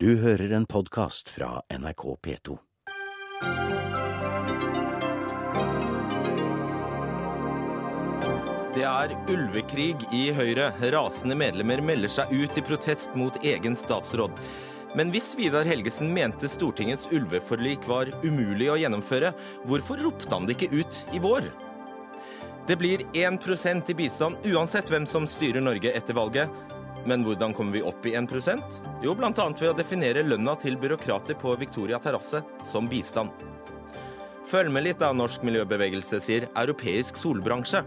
Du hører en podkast fra NRK P2. Det er ulvekrig i Høyre. Rasende medlemmer melder seg ut i protest mot egen statsråd. Men hvis Vidar Helgesen mente Stortingets ulveforlik var umulig å gjennomføre, hvorfor ropte han det ikke ut i vår? Det blir 1% i bistand uansett hvem som styrer Norge etter valget. Men hvordan kommer vi opp i 1% Jo, bl.a. ved å definere lønna til byråkrater på Victoria terrasse som bistand. Følg med litt da, norsk miljøbevegelse sier europeisk solbransje.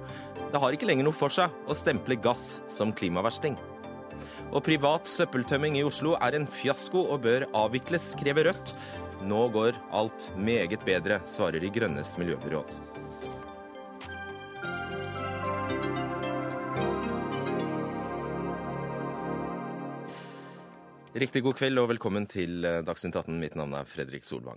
Det har ikke lenger noe for seg å stemple gass som klimaversting. Og privat søppeltømming i Oslo er en fiasko og bør avvikles, krever Rødt. Nå går alt meget bedre, svarer De grønnes miljøbyråd. Riktig god kveld og velkommen til eh, Dagsnytt 18. Mitt navn er Fredrik Solvang.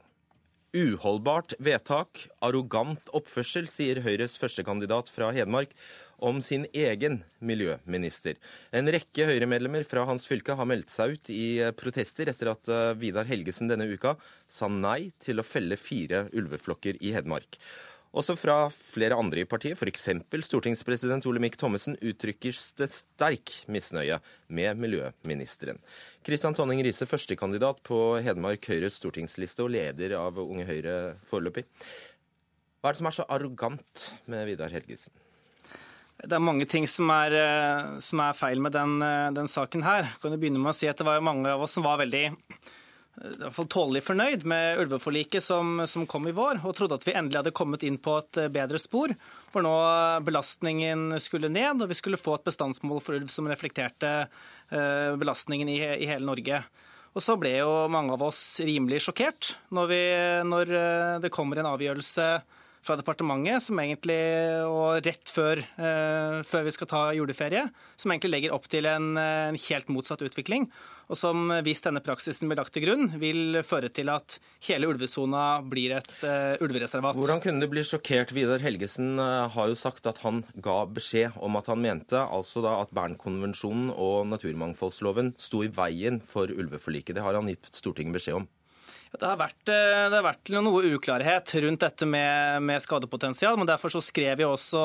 Uholdbart vedtak, arrogant oppførsel, sier Høyres førstekandidat fra Hedmark om sin egen miljøminister. En rekke Høyre-medlemmer fra hans fylke har meldt seg ut i eh, protester etter at eh, Vidar Helgesen denne uka sa nei til å felle fire ulveflokker i Hedmark. Også fra flere andre i partiet, f.eks. stortingspresident Olemic Thommessen, uttrykker det sterk misnøye med miljøministeren. Kristian Tonning Riise, førstekandidat på Hedmark Høyres stortingsliste og leder av Unge Høyre foreløpig. Hva er det som er så arrogant med Vidar Helgesen? Det er mange ting som er, eh, som er feil med den, eh, den saken her. Jeg kan begynne med å si at Det var mange av oss som var veldig i hvert fall tålelig fornøyd med ulveforliket som, som, kom i vår, og trodde at vi endelig hadde kommet inn på et eh, bedre spor, For nå belastningen skulle ned, og vi skulle få et bestandsmål for ulv som reflekterte eh, belastningen i, i hele Norge. Og så ble jo mange av oss rimelig sjokkert når, vi, når eh, det kommer en avgjørelse fra departementet, som egentlig, og rett før, eh, før, vi skal ta juleferie, som egentlig legger opp til en, en, helt motsatt utvikling. Og som, hvis denne praksisen blir lagt til grunn, vil føre til at hele ulvesona blir et uh, ulvereservat. Hvordan kunne du bli sjokkert? Vidar Helgesen uh, har jo sagt at han ga beskjed om at han mente altså da at Bernkonvensjonen og naturmangfoldsloven sto i veien for ulveforliket. Det har han gitt Stortinget beskjed om. Det har, vært, eh, det har vært, noe uklarhet rundt dette med, med, skadepotensial. men Derfor så skrev jo også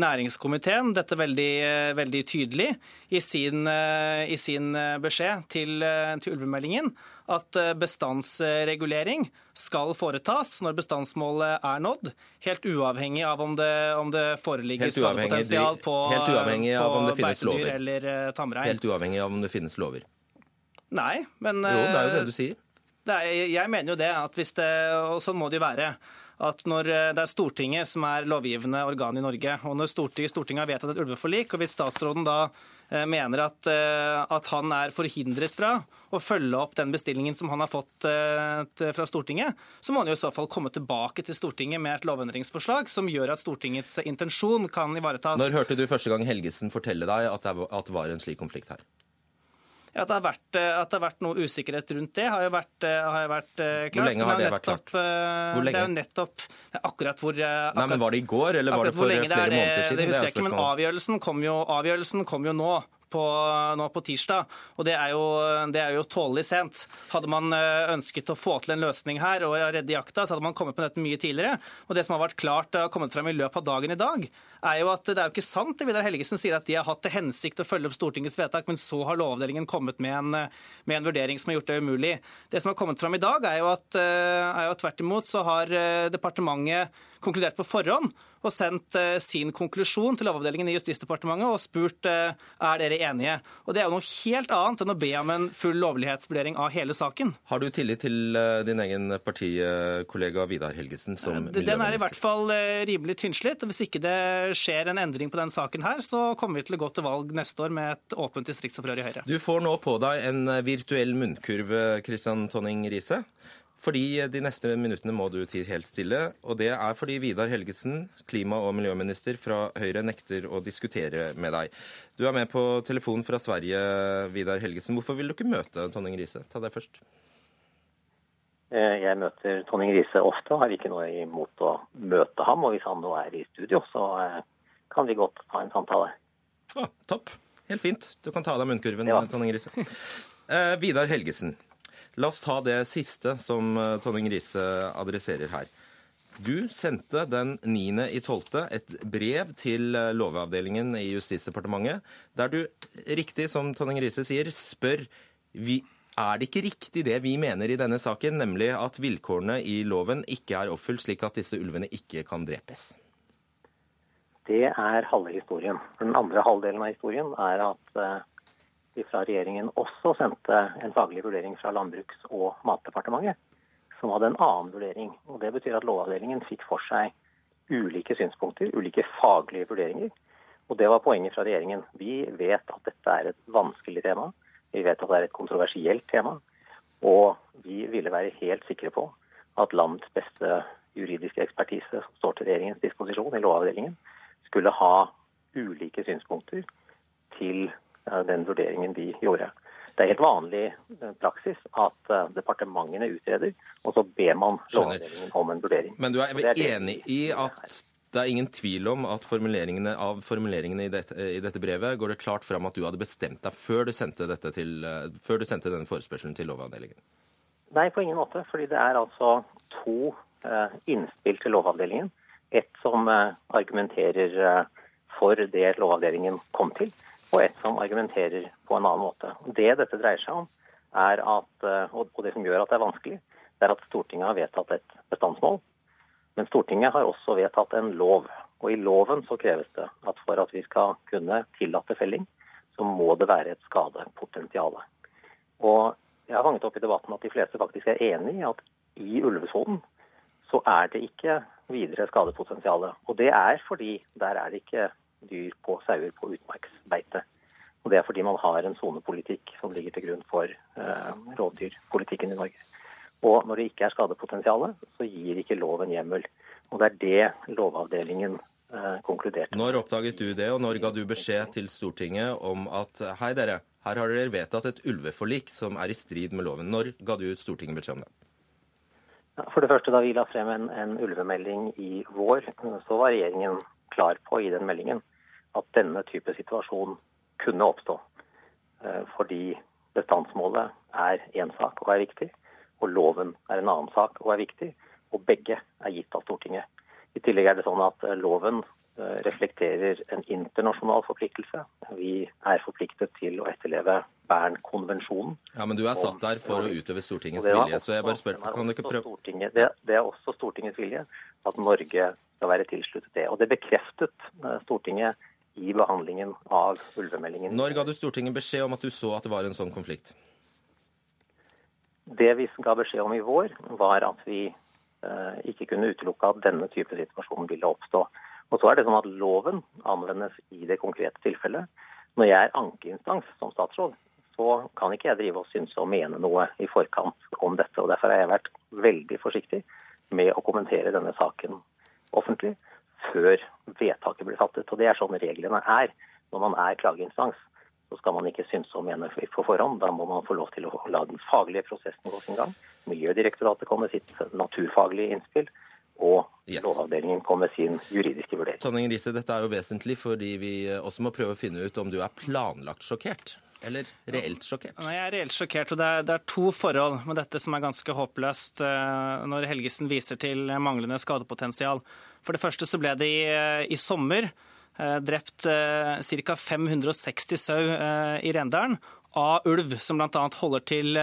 næringskomiteen dette veldig, eh, veldig tydelig i sin, eh, i sin beskjed til, til ulvemeldingen. At bestandsregulering skal foretas når bestandsmålet er nådd. Helt uavhengig av om det, om det foreligger skadepotensial på, helt uavhengig av om det finnes lover. eller tamrein. Helt uavhengig av om det finnes lover. Nei, men Jo, det er jo det du sier. Er, jeg mener jo det, at hvis det, og sånn må det jo være at når eh, det er Stortinget som er lovgivende organ i Norge, og når Stortinget, Stortinget har vedtatt et ulveforlik, og hvis statsråden da eh, mener at, eh, at, han er forhindret fra å følge opp den bestillingen som han har fått fra Stortinget, så må han jo i så fall komme tilbake til Stortinget med et lovendringsforslag som gjør at Stortingets intensjon kan ivaretas. Når hørte du første gang Helgesen fortelle deg at det var en slik konflikt her? At det, vært, eh, at det, har vært, noe usikkerhet rundt det, har jo vært, eh, har jo vært eh, klart. Hvor lenge har det, vært klart? Hvor lenge? Det er jo nettopp akkurat hvor akkurat, Nei, men Var det i går, eller var det for flere måneder siden? Det husker jeg ikke, men avgjørelsen kom, jo, avgjørelsen kom jo nå på, nå på tirsdag. Og det er, jo, det er jo tålelig sent. Hadde man eh, ønsket å få til en løsning her og redde jakta, så hadde man kommet med dette mye tidligere. Og det som har vært klart og kommet frem i løpet av dagen i dag, er jo at det er jo ikke sant det Vidar Helgesen sier at de har hatt til hensikt å følge opp Stortingets vedtak, men så har Lovavdelingen kommet med en, med en vurdering som har gjort det umulig. Det som har kommet frem i dag, er jo at, eh, er jo tvert imot så har eh, departementet konkludert på forhånd og sendt eh, sin konklusjon til Lovavdelingen i Justisdepartementet og spurt eh, er dere enige. Og Det er jo noe helt annet enn å be om en full lovlighetsvurdering av hele saken. Har du tillit til eh, din egen partikollega Vidar Helgesen som miljøminister? Den er i hvert fall rimelig tynnslitt. og Hvis ikke det skjer en endring på den saken her, så kommer vi til å gå til valg neste år med et åpent distriktsopprør i Høyre. Du får nå på deg en virtuell munnkurv, Kristian Tonning Riise. Fordi de neste minuttene må du tie helt stille. Og det er fordi Vidar Helgesen, klima- og miljøminister fra Høyre, nekter å diskutere med deg. Du er med på telefon fra Sverige, Vidar Helgesen. Hvorfor vil du ikke møte Tonning Riise? Ta deg først. Eh, jeg møter Tonning Riise ofte og har ikke noe imot å møte ham. Og hvis han nå er i studio, så eh, kan vi godt ta en samtale. Ah, topp. Helt fint. Du kan ta av deg munnkurven, ja. Tonning Riise. Eh, Vidar Helgesen. La oss ta det siste som Tonning Riise adresserer her. Du sendte den 9.12. et brev til Lovavdelingen i Justisdepartementet, der du, riktig som Tonning Riise sier, spør vi, er det ikke riktig det vi mener i denne saken, nemlig at vilkårene i loven ikke er oppfylt, slik at disse ulvene ikke kan drepes? Det er halve historien. Den andre halvdelen av historien er at uh, vi fra regjeringen også sendte en faglig vurdering fra Landbruks- og matdepartementet som hadde en annen vurdering. Og Det betyr at Lovavdelingen fikk for seg ulike synspunkter, ulike faglige vurderinger. Og Det var poenget fra regjeringen. Vi vet at dette er et vanskelig tema. Vi vet at det er et kontroversielt tema. Og vi ville være helt sikre på at landets beste juridiske ekspertise som står til regjeringens disposisjon i Lovavdelingen, skulle ha ulike synspunkter til den vurderingen de gjorde. Det er helt vanlig eh, praksis at eh, departementene utreder, og så ber man Lovavdelingen om en vurdering. Men du er, er enig i at det er ingen tvil om at formuleringene, av formuleringene i dette, i dette, brevet går det klart fram at du hadde bestemt deg før du sendte, til, eh, før du sendte denne forespørselen til Lovavdelingen? Nei, på ingen måte. Fordi det er altså to innspill til Lovavdelingen. Et som argumenterer for det Lovavdelingen kom til, og et som argumenterer på en annen måte. Det dette dreier seg om, at, eh, og det som gjør at det er vanskelig, det er at Stortinget har vedtatt et bestandsmål. Men Stortinget har også vedtatt en lov. Og i loven så kreves det at for at vi skal kunne tillate felling, så må det være et skadepotensial. Og jeg har fanget opp i debatten at de fleste faktisk er enig i at i ulvesonen så er det ikke videre skadepotensial. Og det er fordi der er det ikke dyr på sauer på utmarksbeite. Og Det er fordi man har en sonepolitikk som ligger til grunn for eh, rovdyrpolitikken i Norge. Og når det ikke er skadepotensial, så gir ikke loven hjemmel. Og det er det Lovavdelingen eh, konkluderte. Når oppdaget du det, og når ga du beskjed til Stortinget om at hei dere, her har dere vedtatt et ulveforlik som er i strid med loven. Når ga du Stortinget beskjed om det? For det første, Da vi la frem en, en ulvemelding i vår, så var regjeringen klar på i den meldingen at denne type situasjon kunne oppstå. Eh, fordi bestandsmålet er én sak og er viktig, og loven er en annen sak og er viktig. Og begge er gitt av Stortinget. I tillegg er det sånn at eh, loven eh, reflekterer en internasjonal forpliktelse. Vi er forpliktet til å etterleve Bernkonvensjonen. Ja, Men du er satt der for å utøve Stortingets vilje, så jeg bare spør, kan du ikke prøve det, det er også Stortingets vilje at Norge skal være tilsluttet det. Og Det bekreftet eh, Stortinget i behandlingen av ulvemeldingen. Når ga du Stortinget beskjed om at du så at det var en sånn konflikt? Det vi ga beskjed om i vår, var at vi eh, ikke kunne utelukke at denne type situasjon ville oppstå. Og så er det sånn at Loven anvendes i det konkrete tilfellet. Når jeg er ankeinstans som statsråd, så kan ikke jeg drive og synse og mene noe i forkant om dette. og Derfor har jeg vært veldig forsiktig med å kommentere denne saken offentlig før vedtaket blir fattet. Og Det er sånn reglene er. Når man er klageinstans, så skal man ikke synse og mene på forhånd. Da må man få lov til å la den faglige prosessen gå sin gang. Miljødirektoratet kommer med sitt naturfaglige innspill. Og yes. Lovavdelingen kom med sin juridiske vurdering. Tonning Riise, dette er jo vesentlig fordi vi også må prøve å finne ut om du er planlagt sjokkert eller reelt sjokkert? Nei, Jeg er reelt sjokkert. og det er, det er, to forhold med dette som er ganske håpløst uh, når Helgesen viser til manglende skadepotensial. For det første så ble det i, eh, i sommer uh, drept ca. 560 sau i Rendalen av ulv, som bl.a. holder til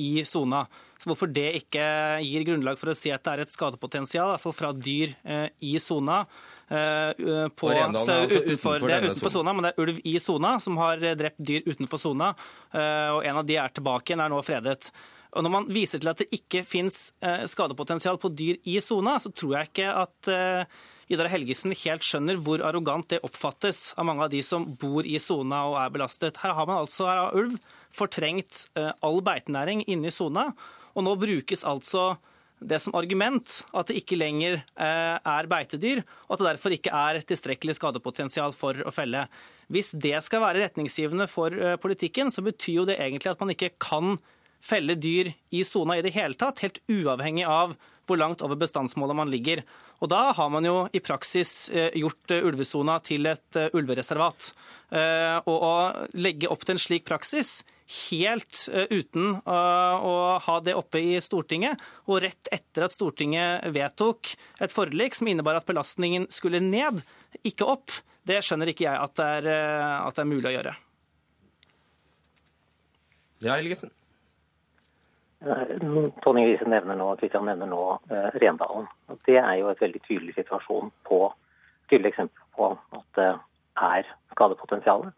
i sona. Så hvorfor det ikke gir grunnlag for å si at det er et skadepotensial, i hvert fall fra dyr i sona, Eh, på Rendalen, altså utenfor, det er utenfor sona, men det er ulv i sona som har drept dyr utenfor sona. Eh, og en av de er tilbake igjen, er nå fredet. Og Når man viser til at det ikke fins eh, skadepotensial på dyr i sona, så tror jeg ikke at Idar Helgesen helt skjønner hvor arrogant det oppfattes av mange av de som bor i sona og er belastet. Her har man altså her har ulv fortrengt all beitenæring inne i sona, og nå brukes altså det som argument at det ikke lenger eh, er beitedyr, og at det derfor ikke er tilstrekkelig skadepotensial for å felle. Hvis det skal være retningsgivende for eh, politikken, så betyr jo det egentlig at man ikke kan felle dyr i sona i det hele tatt, helt uavhengig av hvor langt over bestandsmålet man ligger. Og da har man jo i praksis eh, gjort ulvesona til et ulvereservat. Og å legge opp til en slik praksis helt uten å ha det oppe i Stortinget. Og rett etter at Stortinget vedtok et forlik som innebar at belastningen skulle ned, ikke opp, det skjønner ikke jeg at det er, at det er mulig å gjøre. Ja, Helgesen? Tonning Riise nevner nå, Kristian nevner nå eh, Rendalen. Det er jo et veldig tydelig situasjon på, tydelig eksempel på at det er skadepotensial.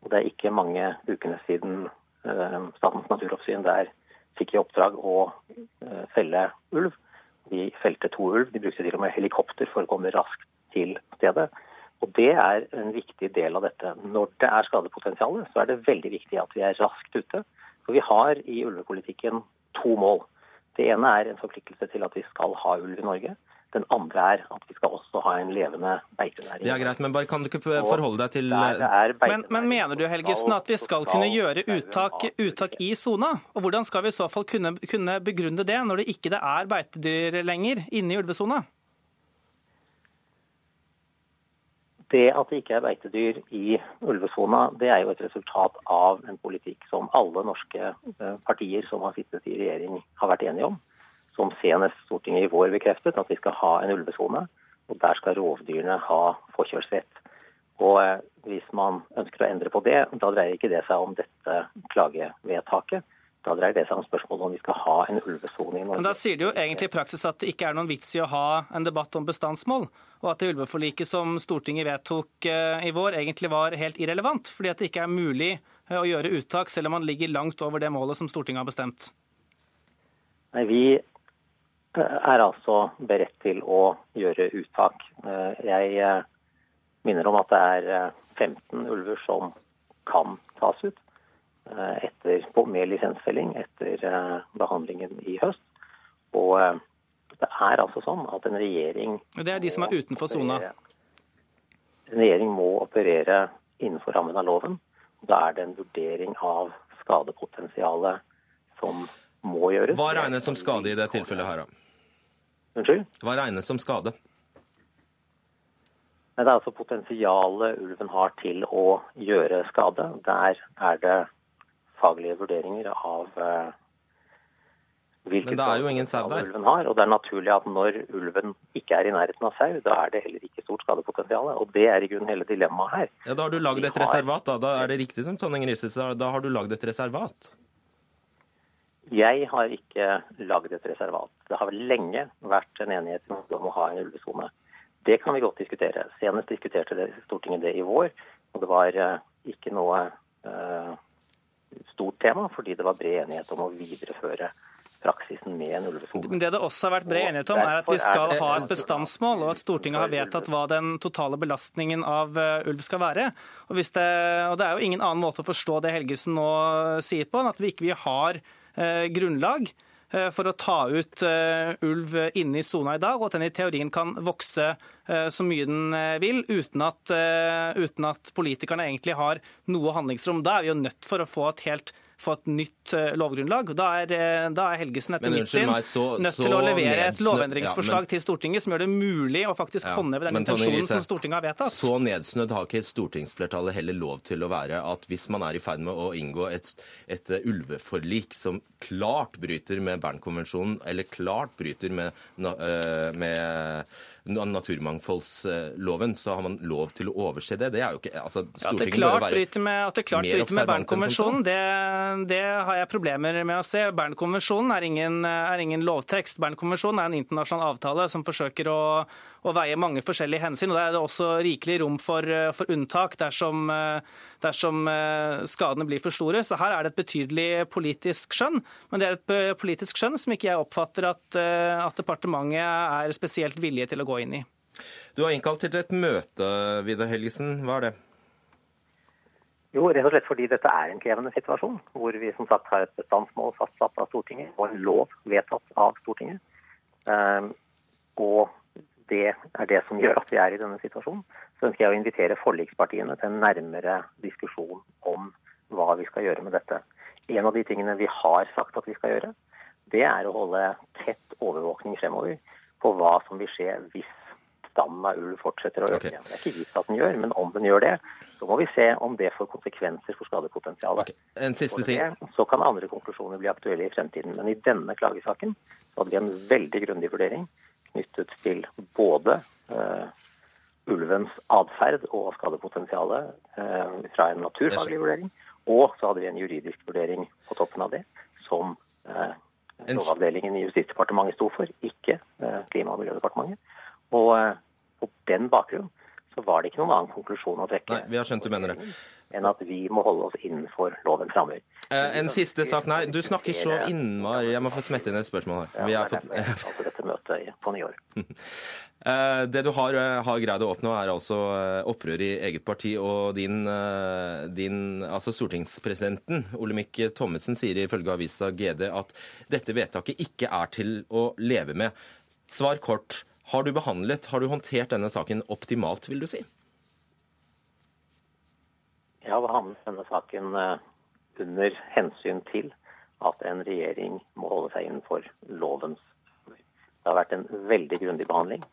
Og det er ikke mange ukene siden eh, Statens naturoppsyn der fikk i oppdrag å eh, felle ulv. De felte to ulv. De brukte til og med helikopter for å komme raskt til stedet. Og Det er en viktig del av dette. Når det er skadepotensial, så er det veldig viktig at vi er raskt ute. For Vi har i ulvepolitikken to mål. Det ene er en forpliktelse til at vi skal ha ulv i Norge. Den andre er at vi skal også ha en levende beitenæring. Det er greit, men bare kan du ikke forholde deg til men, men, mener du Helgesen, at vi skal kunne gjøre uttak, uttak i sona? Og Hvordan skal vi i så fall kunne, kunne begrunne det, når det ikke er beitedyr lenger inne i ulvesona? Det at det ikke er beitedyr i ulvesona, det er jo et resultat av en politikk som alle norske eh, partier som har sittet i regjering, har vært enige om. Som senest Stortinget i vår bekreftet, at vi skal ha en ulvesone. Og der skal rovdyrene ha forkjørsrett. Og eh, hvis man ønsker å endre på det, da dreier ikke det seg om dette klagevedtaket. Da dreier det seg om spørsmålet om vi skal ha en ulvesone i Norge. Men Da sier det jo egentlig i praksis at det ikke er noen vits i å ha en debatt om bestandsmål, og at det ulveforliket som Stortinget vedtok eh, i vår, egentlig var helt irrelevant, fordi at det ikke er mulig eh, å gjøre uttak selv om man ligger langt over det målet som Stortinget har bestemt. Nei, Vi er altså beredt til å gjøre uttak. Jeg minner om at det er 15 ulver som kan tas ut. Eh, etter, med lisensfelling etter eh, behandlingen i høst. Og eh, det er altså sånn at en regjering Det er de som er utenfor sona? En regjering må operere innenfor rammen av loven. Da er det en vurdering av skadepotensialet som må gjøres. Hva regnes som skade i det tilfellet her, da? Unnskyld? Hva regnes som skade? Det er altså potensialet ulven har til å gjøre skade. Der er det faglige vurderinger av uh, hvilket ulven har. Og det er naturlig at når ulven ikke er i nærheten av sau, da er det heller ikke stort skadepotensial. Og det er i grunnen hele dilemmaet her. Ja, Da har du lagd et reservat, da. da. Er det riktig som Tonning Rises, da har du lagd et reservat? Jeg har ikke lagd et reservat. Det har vel lenge vært en enighet om å ha en ulvesone. Det kan vi godt diskutere. Senest diskuterte det Stortinget det i vår, og det var uh, ikke noe uh, stort tema, fordi det var bred enighet om å videreføre praksisen med en ulvesone. Men Det det også har vært bred enighet om, er at vi skal ha et bestandsmål, og at Stortinget har vedtatt hva den totale belastningen av eh, ulv skal være. Og, det, og det er jo ingen annen måte å forstå det Helgesen nå sier på, enn at vi ikke har eh, grunnlag Eh, for å ta ut eh, ulv inne i sona i dag, og at den i teorien kan vokse eh, så mye den vil, uten at, uten at politikerne egentlig har noe handlingsrom. Da er vi jo nødt for å få et helt få et nytt eh, lovgrunnlag. Da er, eh, da er Helgesen etter mitt syn nødt til å levere et lovendringsforslag ja, men, til Stortinget som gjør det mulig å faktisk ja, håndheve den intensjonen som Stortinget har vedtatt. Så nedsnødd har ikke stortingsflertallet heller lov til å være at hvis man er i ferd med å inngå et, et eh, ulveforlik som klart bryter med Bernkonvensjonen, eller klart bryter med, med naturmangfoldsloven, så har man lov til å overse det. Det er jo ikke altså, At det klart bryter med, at det klart bryter med Bernkonvensjonen, det, det, har jeg problemer med å se. Bernkonvensjonen er ingen, er ingen lovtekst. Bernkonvensjonen er en internasjonal avtale som forsøker å, å veie mange forskjellige hensyn. og Det er også rikelig rom for, for unntak dersom, dersom, skadene blir for store. Så her er det et betydelig politisk skjønn. Men det er et politisk skjønn som ikke jeg oppfatter at, at departementet er spesielt villige til å gå inn i. Du har innkalt til et møte, Vidar Helgesen. Hva er det? Jo, rett og slett fordi dette er en krevende situasjon, hvor vi som sagt har et bestandsmål fastsatt av Stortinget og en lov vedtatt av Stortinget. Um, og det er det som gjør at vi er i denne situasjonen. Så ønsker jeg å invitere forlikspartiene til en nærmere diskusjon om hva vi skal gjøre med dette. En av de tingene vi har sagt at vi skal gjøre, det er å holde tett overvåkning fremover på hva som vil skje hvis bestanden av ulv fortsetter å øke. Okay. Det er ikke gitt at den gjør, men om den gjør det, så må vi se om det får konsekvenser for skadepotensialet. Okay. En siste ting. så kan andre konklusjoner bli aktuelle i fremtiden. Men i denne klagesaken så hadde vi en veldig grundig vurdering knyttet til både eh, ulvens atferd og skadepotensialet eh, fra en naturfaglig vurdering, og så hadde vi en juridisk vurdering på toppen av det, som eh, Lovavdelingen i Justisdepartementet sto for, ikke eh, Klima- og miljødepartementet. Og på den bakgrunn så var det ikke noen annen konklusjon å trekke Nei, vi har skjønt du mener det. enn at vi må holde oss innenfor lovens rammer. Eh, En siste sak. Nei, du snakker så innmari Jeg må få smette inn et spørsmål her. Vi er på, dette møtet på nyåret. Eh, Det du har, eh, har greid å oppnå, er altså eh, opprør i eget parti. Og din, din altså stortingspresidenten, Olemic Thommessen, sier ifølge avisa GD at dette vedtaket ikke er til å leve med. Svar kort. Har du behandlet, har du håndtert denne saken optimalt, vil du si? Jeg har behandlet denne saken under hensyn til at en regjering må holde seg innenfor lovens. Det har vært en veldig grundig behandling.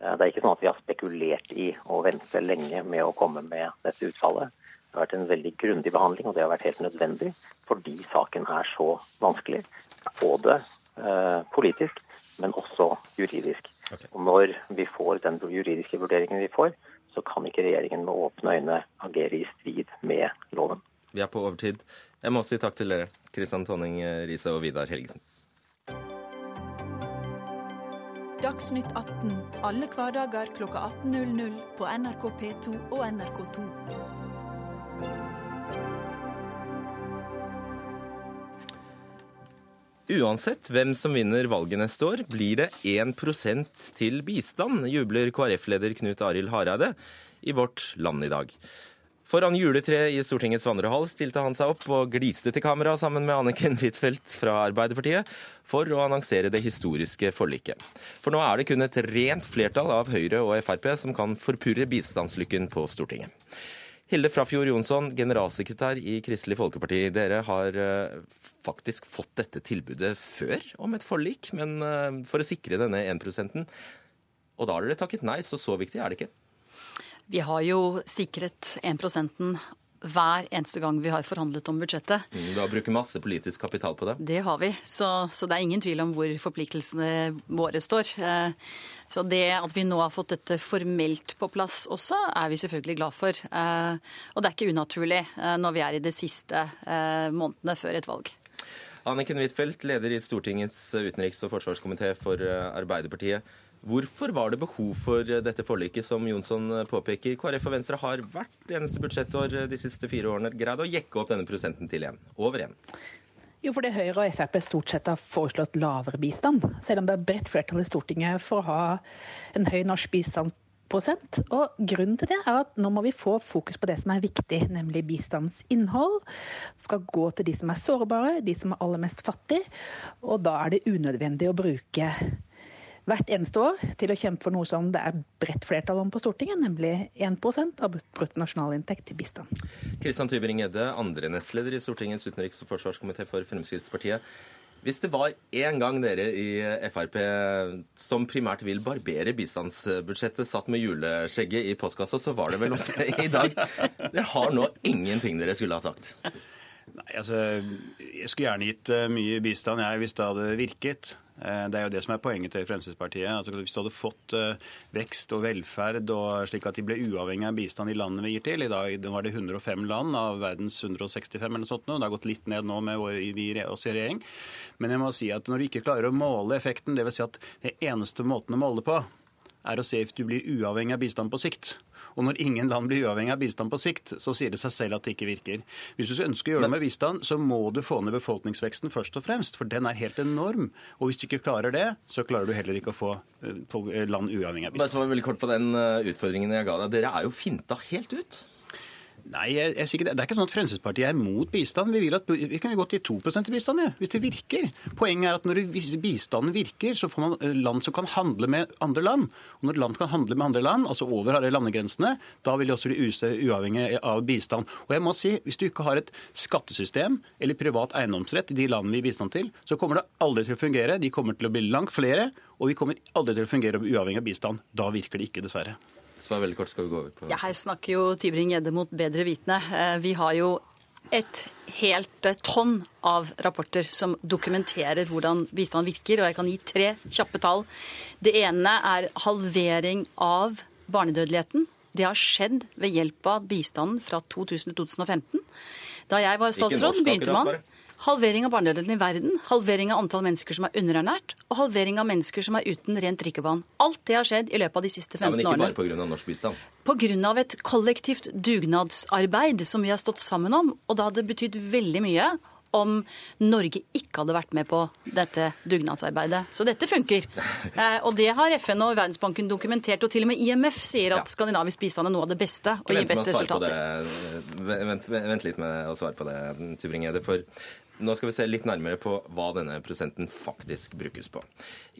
Eh, Det er ikke sånn at vi har spekulert i å vente lenge med å komme med dette utfallet. Det har vært en veldig grundig behandling, og det har vært helt nødvendig fordi saken er så vanskelig. Både eh, politisk, men også juridisk. Okay. Og når vi får den juridiske vurderingen vi får, så kan ikke regjeringen med åpne øyne agere i strid med loven. Vi er på overtid. Jeg må si takk til dere, Kristian Tonning Riise og Vidar Helgesen. Dagsnytt 18 alle hverdager klokka 18.00 på NRK P2 og NRK2. Uansett hvem som vinner valget neste år, blir det 1 til bistand, jubler KrF-leder Knut Arild Hareide i Vårt Land i dag. Foran juletreet i Stortingets vandrehall stilte han seg opp og gliste til kamera sammen med Anniken Huitfeldt fra Arbeiderpartiet for å annonsere det historiske forliket. For nå er det kun et rent flertall av Høyre og Frp som kan forpurre bistandslykken på Stortinget. Hilde Frafjord Jonsson, generalsekretær i Kristelig Folkeparti. Dere har eh, faktisk fått dette tilbudet før om et forlik, men eh, for å sikre denne 1 Og da har dere takket nei, så så viktig er det ikke. Vi har jo sikret 1% hver eneste gang vi har forhandlet om budsjettet. Mm, Du har brukt masse politisk kapital på det. Det har vi, så, så det er ingen tvil om hvor forpliktelsene våre står. Eh, Så det at vi nå har fått dette formelt på plass også, er vi selvfølgelig glad for. Eh, Og det er ikke unaturlig eh, når vi er i de siste månedene før et valg. Anniken Huitfeldt, leder i Stortingets utenriks- og forsvarskomité for Arbeiderpartiet. Hvorfor var det behov for eh, dette forliket, som Jonsson eh, påpeker? KrF og Venstre har hvert eneste budsjettår eh, de siste fire årene greid å jekke opp denne prosenten til igjen. Over igjen. Jo, fordi Høyre og Frp stort sett har foreslått lavere bistand, selv om det er bredt flertall i Stortinget for å ha en høy norsk bistandsprosent. Og Grunnen til det er at nå må vi få fokus på det som er viktig, nemlig bistandens innhold. Det skal gå til de som er sårbare, de som er aller mest fattige. Og da er det unødvendig å bruke hvert eneste år til å kjempe for noe som det er bredt flertall om på Stortinget, nemlig 1% av bruttonasjonalinntekt til bistand. Kristian Tybring-Gjedde, andre nestleder i Stortingets utenriks- og forsvarskomité for Fremskrittspartiet. Hvis det var én gang dere i Frp som primært vil barbere bistandsbudsjettet, satt med juleskjegget i postkassa, så var det vel i dag. Dere har nå ingenting dere skulle ha sagt. Nei, altså, Jeg skulle gjerne gitt eh, mye bistand jeg, hvis det hadde virket. Eh, Det er jo det som er poenget til Fremskrittspartiet. Altså, hvis du hadde fått eh, vekst og velferd og slik at de ble uavhengig av bistand i landene vi gir til I dag er det 105 land av verdens 165 eller noe sånt. Det har gått litt ned nå med vår, vi, oss i regjering. Men jeg må si at når du ikke klarer å måle effekten, dvs. Si at det eneste måten å måle på er å se if du blir uavhengig av bistand på sikt. Og når ingen land blir uavhengig av bistand på sikt, så sier det seg selv at det ikke virker. Hvis du ønsker å gjøre noe med bistand, så må du få ned befolkningsveksten først og fremst, for den er helt enorm. Og hvis du ikke klarer det, så klarer du heller ikke å få eh, land uavhengig av Bare så var veldig kort på den eh, utfordringen jeg ga deg. Dere er jo finta helt ut. Nei, jeg, jeg sikkert, det. er ikke sånn at Fremskrittspartiet er mot bistand. Vi vil at vi kan gå til 2 i bistand, ja, hvis det virker. Poenget er at når bistanden virker, så får man eh, land som kan handle med andre land. Og når land kan handle med andre land, altså over alle landegrensene, da vil de også bli uavhengig av bistand. Og jeg må si, Hvis du ikke har et skattesystem eller privat eiendomsrett i de landene vi gir bistand til, så kommer det aldri til å fungere. De kommer til å bli langt flere, og vi kommer aldri til å fungere uavhengig av bistand. Da virker det ikke, dessverre. Svar veldig kort, skal vi gå over på Ja, Her snakker jo Tybring-Gjedde mot bedre vitende. Eh, vi har jo et helt eh, tonn av rapporter som dokumenterer hvordan bistand virker, og jeg kan gi tre kjappe tall. Det ene er halvering av barnedødeligheten. Det har skjedd ved hjelp av bistanden fra 2000 til 2015. Da jeg var statsråd, begynte man Halvering av barnedødeligheten i verden, halvering av antall mennesker som er underernært, og halvering av mennesker som er uten rent drikkevann. Alt det har skjedd i løpet av de siste 15 årene. Ja, men ikke bare pga. norsk bistand? Pga. et kollektivt dugnadsarbeid som vi har stått sammen om. Og det hadde betydd veldig mye om Norge ikke hadde vært med på dette dugnadsarbeidet. Så dette funker. Eh, og det har FN og Verdensbanken dokumentert. Og til og med IMF sier at ja. skandinavisk bistand er noe av det beste og gir best resultater. Vent, vent, litt med å svare på det, Tybring-Gjedde. For nå skal vi se litt nærmere på hva denne prosenten faktisk brukes på.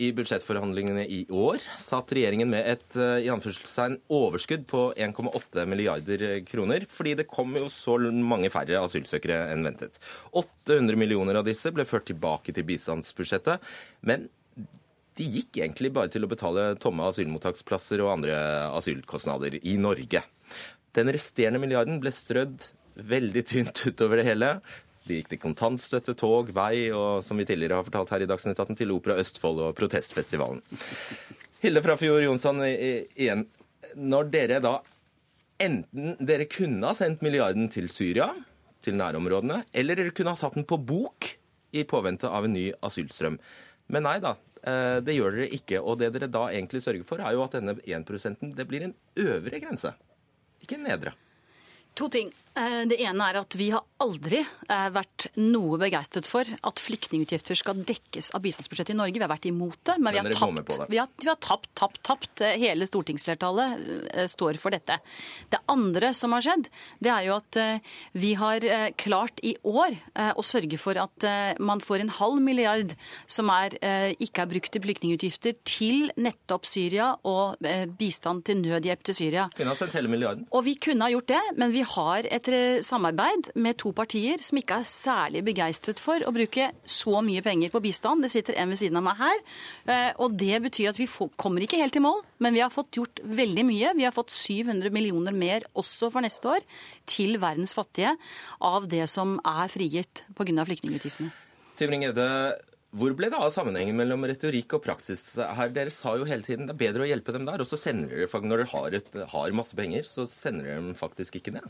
I budsjettforhandlingene i år satt regjeringen med et eh, i overskudd på 1,8 milliarder kroner, fordi det kom jo så mange færre asylsøkere enn ventet. 800 millioner av disse ble ført tilbake til bistandsbudsjettet. men de gikk egentlig bare til å betale tomme asylmottaksplasser og andre asylkostnader i Norge. Den resterende milliarden ble strødd veldig tynt utover det hele. Det gikk til kontantstøtte, tog, vei og som vi tidligere har fortalt her i Dagsnytt 18, til Opera Østfold og protestfestivalen. Hilde Frafjord Jonsson igjen. Når dere da enten dere kunne ha sendt milliarden til Syria, til nærområdene, eller dere kunne ha satt den på bok i påvente av en ny asylstrøm. Men nei da, eh, det gjør dere ikke. Og det dere da egentlig sørger for, er jo at denne 1 det blir en øvre grense, ikke en nedre. To ting. Eh, det ene er at vi har aldri eh, vært noe begeistret for at flyktningutgifter skal dekkes av bistandsbudsjettet i Norge. Vi har vært imot det, men, men vi, har tapt, vi, har, vi har tapt, tapt, tapt. Hele stortingsflertallet står for dette. Det andre som har skjedd, det er jo at vi har klart i år å sørge for at man får en halv milliard som er, ikke er brukt til flyktningutgifter, til nettopp Syria og bistand til nødhjelp til Syria. Kunne ha sendt hele milliarden. Og vi kunne ha gjort det, men vi har et et samarbeid med to partier som ikke er særlig begeistret for å bruke så mye penger på bistand. Det sitter en ved siden av meg her. Eh, og det betyr at vi kommer ikke helt i mål, men vi har fått gjort veldig mye. Vi har fått 700 millioner mer også for neste år til verdens fattige av det som er frigitt pga. flyktningutgiftene. Tybring-Edde, hvor ble det av sammenhengen mellom retorikk og praksis her? Dere sa jo hele tiden det er bedre å hjelpe dem der, og så sender dere, når dere har, et, har masse penger, så sender dere dem faktisk ikke det.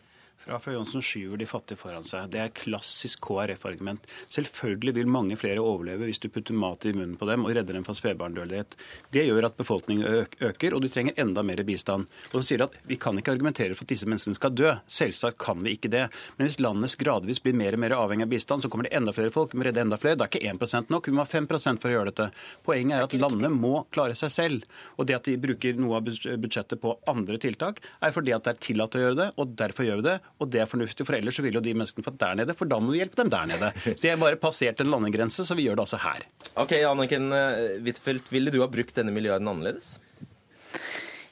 Rafael Johnsen skyver de fattige foran seg. Det er klassisk KrF-argument. Selvfølgelig vil mange flere overleve hvis du putter mat i munnen på dem og redder dem fra spedbarndødelighet. Det gjør at befolkningen øker, og du trenger enda mer bistand. Og så sier at vi kan ikke argumentere for at disse menneskene skal dø. Selvsagt kan vi ikke det. Men hvis landet gradvis blir mer og mer avhengig av bistand, så kommer det enda flere folk. Vi må redde enda flere. Da er ikke 1% nok, vi må ha 5 for å gjøre dette. Poenget er at landet må klare seg selv. Og det at de bruker noe av budsjettet på andre tiltak, er fordi at det er tillatt å gjøre det, og derfor gjør vi det og det er fornuftig, for ellers så vil jo de menneskene fått der nede, for da må vi hjelpe dem der nede. De har bare passert en landegrense, så vi gjør det altså her. Ok, Anniken eh, Huitfeldt, ville du ha brukt denne milliarden annerledes?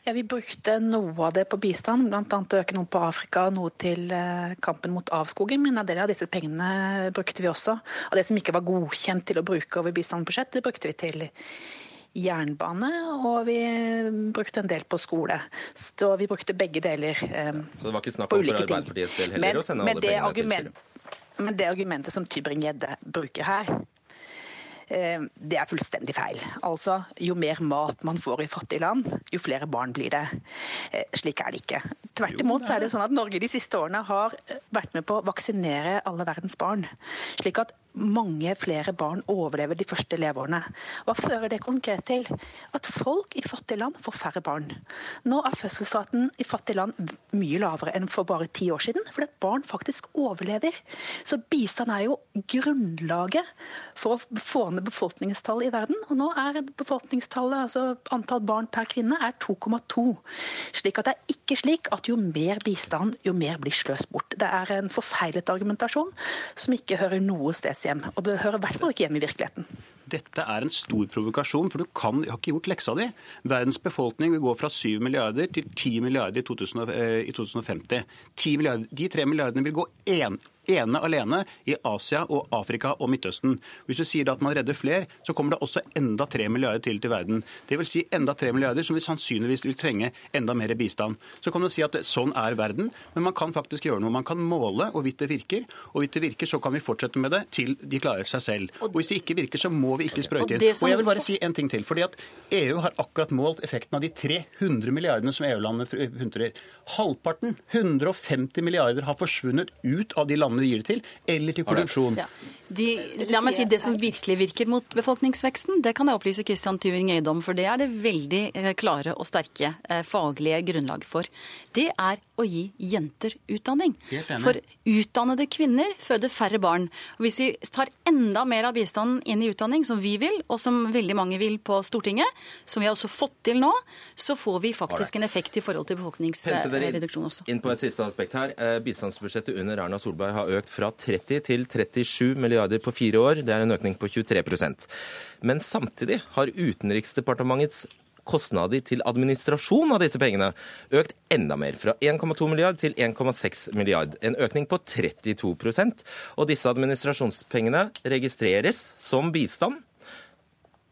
Ja, Vi brukte noe av det på bistand, bl.a. øke noe på Afrika, noe til eh, kampen mot avskoging. Men en del av disse pengene brukte vi også. Og det som ikke var godkjent til å bruke over bistandsbudsjett, det brukte vi til jernbane, og vi brukte en del på skole. Så vi brukte begge deler eh, Så det var ikke snakk om for Arbeiderpartiets del heller men, å sende alle pengene argument, til Men det argumentet som Tybring-Gjedde bruker her, eh, det er fullstendig feil. Altså, Jo mer mat man får i fattige land, jo flere barn blir det. Eh, slik er det ikke. Tvert imot så er det sånn at Norge de siste årene har vært med på å vaksinere alle verdens barn. Slik at mange flere barn overlever de første leveårene. Hva fører det konkret til? At folk i fattige land får færre barn. Nå er fødselsraten i fattige land mye lavere enn for bare ti år siden, fordi at barn faktisk overlever. Så bistand er jo grunnlaget for å få ned befolkningstallet i verden. Og nå er befolkningstallet, altså antall barn per kvinne, er 2,2. Slik at det er ikke slik at jo mer bistand, jo mer blir sløst bort. Det er en forfeilet argumentasjon som ikke hører noe steds hjem. Og det hører i hvert fall ikke hjemme i virkeligheten. Dette er en stor provokasjon, for du kan, har ikke gjort leksa di. Verdens befolkning vil gå fra 7 milliarder til 10 milliarder i, 2000, eh, i 2050. 10 milliarder, de tre milliardene vil gå én ene alene i Asia og Afrika og Midtøsten. Hvis du sier at man redder flere, så kommer det også enda tre milliarder til til verden. Det vil si enda tre milliarder som vi sannsynligvis vil trenge enda mer bistand. Så kan du si at sånn er verden, men man kan faktisk gjøre noe. Man kan måle og hvorvidt det virker, og hvis det virker, så kan vi fortsette med det til de klarer seg selv. Og hvis det ikke virker, så må vi ikke sprøyte inn. Og jeg vil bare si en ting til. fordi at EU har akkurat målt effekten av de 300 milliardene som EU-landene hunter. Halvparten, 150 milliarder, har forsvunnet ut av de landene landene gir det til, eller til korrupsjon. Ja. De, la meg si Det som virkelig virker mot befolkningsveksten, det kan jeg opplyse Christian Tyving-Eide om, for det er det veldig eh, klare og sterke eh, faglige grunnlag for. Det er å gi jenter utdanning. For utdannede kvinner føder færre barn. Og Hvis vi tar enda mer av bistanden inn i utdanning, som vi vil, og som veldig mange vil på Stortinget, som vi har også fått til nå, så får vi faktisk en effekt i forhold til befolkningsreduksjon også. Inn på et siste aspekt her. Eh, bistandsbudsjettet under Erna Solberg har økt fra 30 til 37 milliarder på fire år. Det er en økning på 23% Men samtidig har Utenriksdepartementets kostnader til administrasjon av disse pengene økt enda mer, fra 1,2 milliard til 1,6 milliard. En økning på 32% Og disse administrasjonspengene registreres som bistand.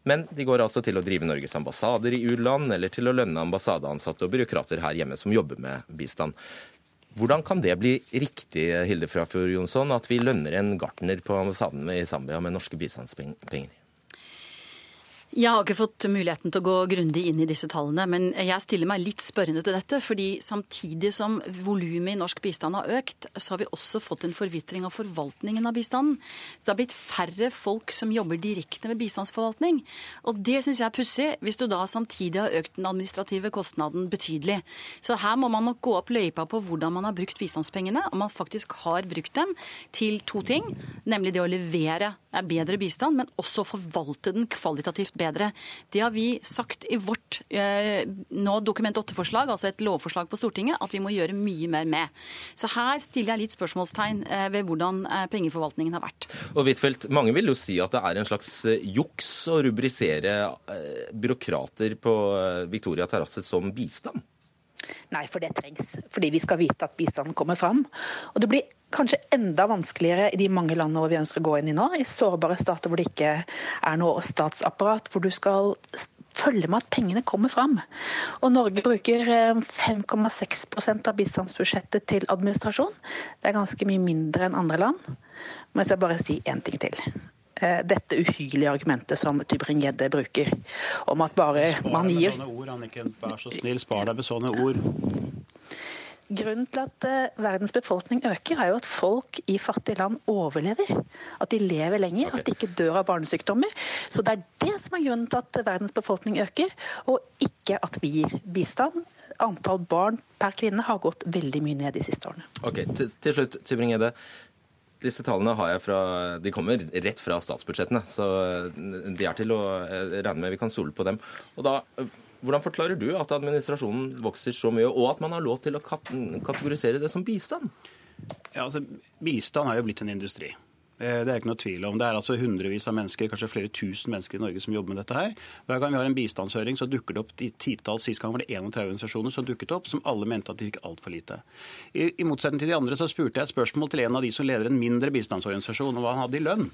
Men de går altså til å drive Norges ambassader i u-land, eller til å lønne ambassadeansatte og byråkrater her hjemme som jobber med bistand. Hvordan kan det bli riktig Hilde Frafjord Jonsson, at vi lønner en gartner på ambassaden i Zambia med norske bistandspenger? Jeg har ikke fått muligheten til å gå grundig inn i disse tallene, men jeg stiller meg litt spørrende til dette. fordi samtidig som volumet i norsk bistand har økt, så har vi også fått en forvitring av forvaltningen av bistanden. Det har blitt færre folk som jobber direkte med bistandsforvaltning. Og det syns jeg er pussig, hvis du da samtidig har økt den administrative kostnaden betydelig. Så her må man nok gå opp løypa på hvordan man har brukt bistandspengene, om man faktisk har brukt dem til to ting, nemlig det å levere bedre bistand, men også forvalte den kvalitativt bedre. Det har vi sagt i vårt eh, nå Dokument 8-forslag, altså et lovforslag på Stortinget, at vi må gjøre mye mer med. Så her stiller jeg litt spørsmålstegn eh, ved hvordan eh, pengeforvaltningen har vært. Og Huitfeldt, mange vil jo si at det er en slags juks å rubrisere byråkrater på Victoria terrasse som bistand? Nei, for det trengs. Fordi vi skal vite at bistanden kommer fram. Og det blir kanskje enda vanskeligere i de mange landene hvor vi ønsker å gå inn i nå. I sårbare stater hvor det ikke er noe statsapparat, hvor du skal følge med at pengene kommer fram. Og Norge bruker 5,6 eh, av bistandsbudsjettet til administrasjon. Det er ganske mye mindre enn andre land. Men jeg skal bare si én ting til. Eh, dette uhyrlige argumentet som Tybring-Gjedde bruker, om at bare man gir med sånne ord, Anniken. Vær så snill, spar deg med sånne ord. Grunnen til at eh, verdens befolkning øker, er jo at folk i fattige land overlever. At de lever lenger, okay. at de ikke dør av barnesykdommer. Så det er det som er grunnen til at verdens befolkning øker, og ikke at vi gir bistand. Antall barn per kvinne har gått veldig mye ned de siste årene. Ok, Til, til slutt, Tybring-Gjedde. Disse tallene har jeg fra, de kommer rett fra statsbudsjettene, så de er til å regne med. Vi kan stole på dem. Og da, Hvordan forklarer du at administrasjonen vokser så mye, og at man har lov til å kategorisere det som bistand? Ja, altså, Bistand har jo blitt en industri. Eh, det er ikke noe tvil om. Det er altså hundrevis av mennesker, kanskje flere tusen mennesker i Norge som jobber med dette her. Hver gang vi har en bistandshøring, så dukker det opp titalls. Sist gang var det 31 organisasjoner som dukket opp, som alle mente at de fikk altfor lite. I, I, motsetning til de andre så spurte jeg et spørsmål til en av de som leder en mindre bistandsorganisasjon, om hva han hadde i lønn.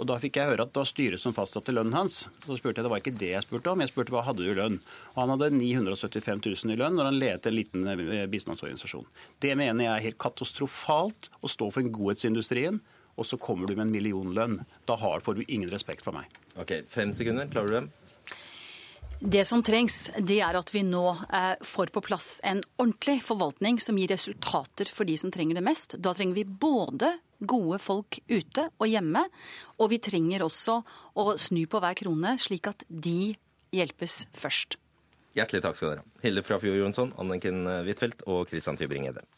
Og Da fikk jeg høre at det var styret som fastsatte lønnen hans. Så spurte jeg, Det var ikke det jeg spurte om, jeg spurte hva hadde du i lønn. Og Han hadde 975 000 i lønn når han ledet en liten eh, bistandsorganisasjon. Det mener jeg er helt katastrofalt å stå for godhetsindustrien og så kommer du med en millionlønn. Da har, får du ingen respekt fra meg. Ok, Fem sekunder. Klarer du dem? Det som trengs, det er at vi nå eh, får på plass en ordentlig forvaltning som gir resultater for de som trenger det mest. Da trenger vi både gode folk ute og hjemme. Og vi trenger også å snu på hver krone, slik at de hjelpes først. Hjertelig takk skal dere ha. Hilde Frafjord Jonsson, Anniken Huitfeldt og Christian Tybring-Gjedde.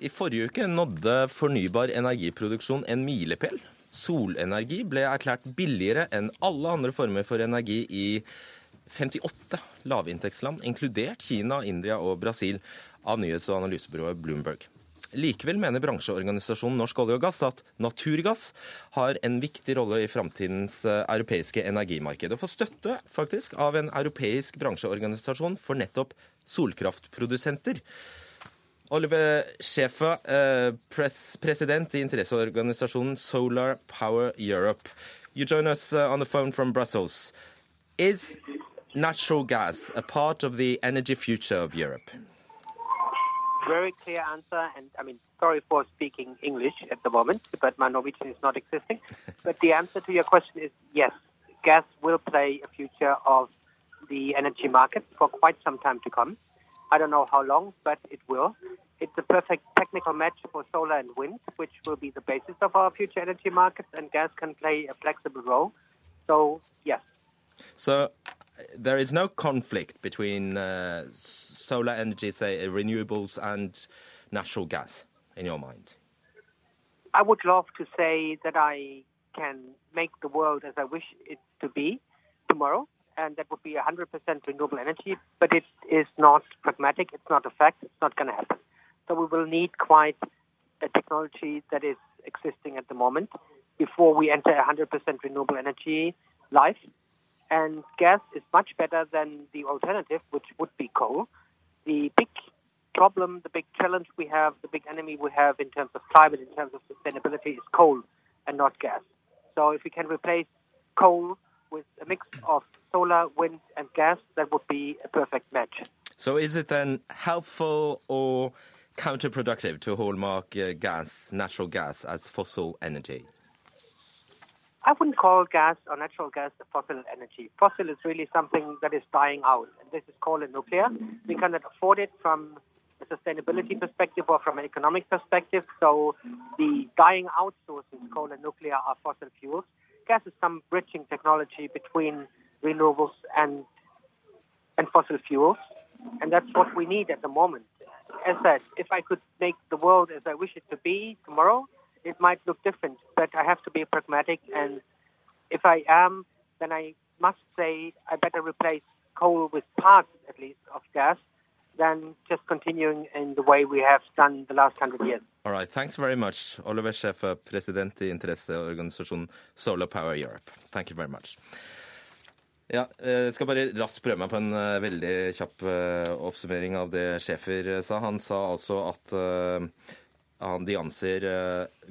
I forrige uke nådde fornybar energiproduksjon en milepæl. Solenergi ble erklært billigere enn alle andre former for energi i 58 lavinntektsland, inkludert Kina, India og Brasil, av nyhets- og analysebyrået Bloomberg. Likevel mener bransjeorganisasjonen Norsk olje og gass at naturgass har en viktig rolle i framtidens eh, europeiske energimarked, og får støtte faktisk av en europeisk bransjeorganisasjon for nettopp solkraftprodusenter. Oliver Schäfer, eh, pres president i interesseorganisasjonen Solar Power Europe. You join us uh, on the phone from Brussels. Is natural gas a part of the energy future of Europe? Very clear answer, and I mean, sorry for speaking English at the moment, but my Norwegian is not existing. but the answer to your question is yes. Gas will play a future of the energy market for quite some time to come. I don't know how long, but it will. It's a perfect technical match for solar and wind, which will be the basis of our future energy markets, and gas can play a flexible role. So, yes. So, there is no conflict between uh, solar energy, say, renewables, and natural gas in your mind? I would love to say that I can make the world as I wish it to be tomorrow and that would be 100% renewable energy, but it is not pragmatic, it's not a fact, it's not going to happen. So we will need quite a technology that is existing at the moment before we enter 100% renewable energy life. And gas is much better than the alternative, which would be coal. The big problem, the big challenge we have, the big enemy we have in terms of climate, in terms of sustainability, is coal and not gas. So if we can replace coal with a mix of solar, wind, and gas, that would be a perfect match. So, is it then helpful or counterproductive to hallmark uh, gas, natural gas, as fossil energy? I wouldn't call gas or natural gas a fossil energy. Fossil is really something that is dying out, and this is coal and nuclear. We cannot afford it from a sustainability perspective or from an economic perspective. So the dying out sources, coal and nuclear, are fossil fuels gas is some bridging technology between renewables and and fossil fuels, and that's what we need at the moment. As said, if I could make the world as I wish it to be tomorrow, it might look different. But I have to be pragmatic, and if I am, then I must say I better replace coal with parts, at least, of gas than just continuing in the way we have done the last hundred years. All right, thanks very much. Oliver Schäfer, president i interesseorganisasjonen Solar Power Europe. Thank you very much. Ja, jeg eh, skal bare raskt prøve meg på en uh, veldig kjapp uh, oppsummering av det Schäfer sa. Han sa altså at de anser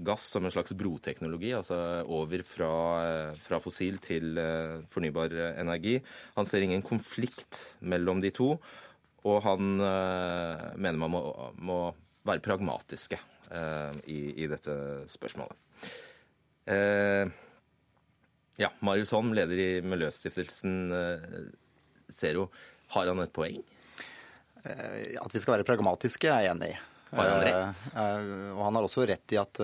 gass som en slags broteknologi, altså over fra, fra fossil til fornybar energi. Han ser ingen konflikt mellom de to. Og han mener man må, må være pragmatiske i, i, dette spørsmålet. Uh, ja, Marius Holm, leder i Miljøstiftelsen Zero. Har han et poeng? At vi skal være pragmatiske, er jeg enig i. Har han rett? Og han har også rett i at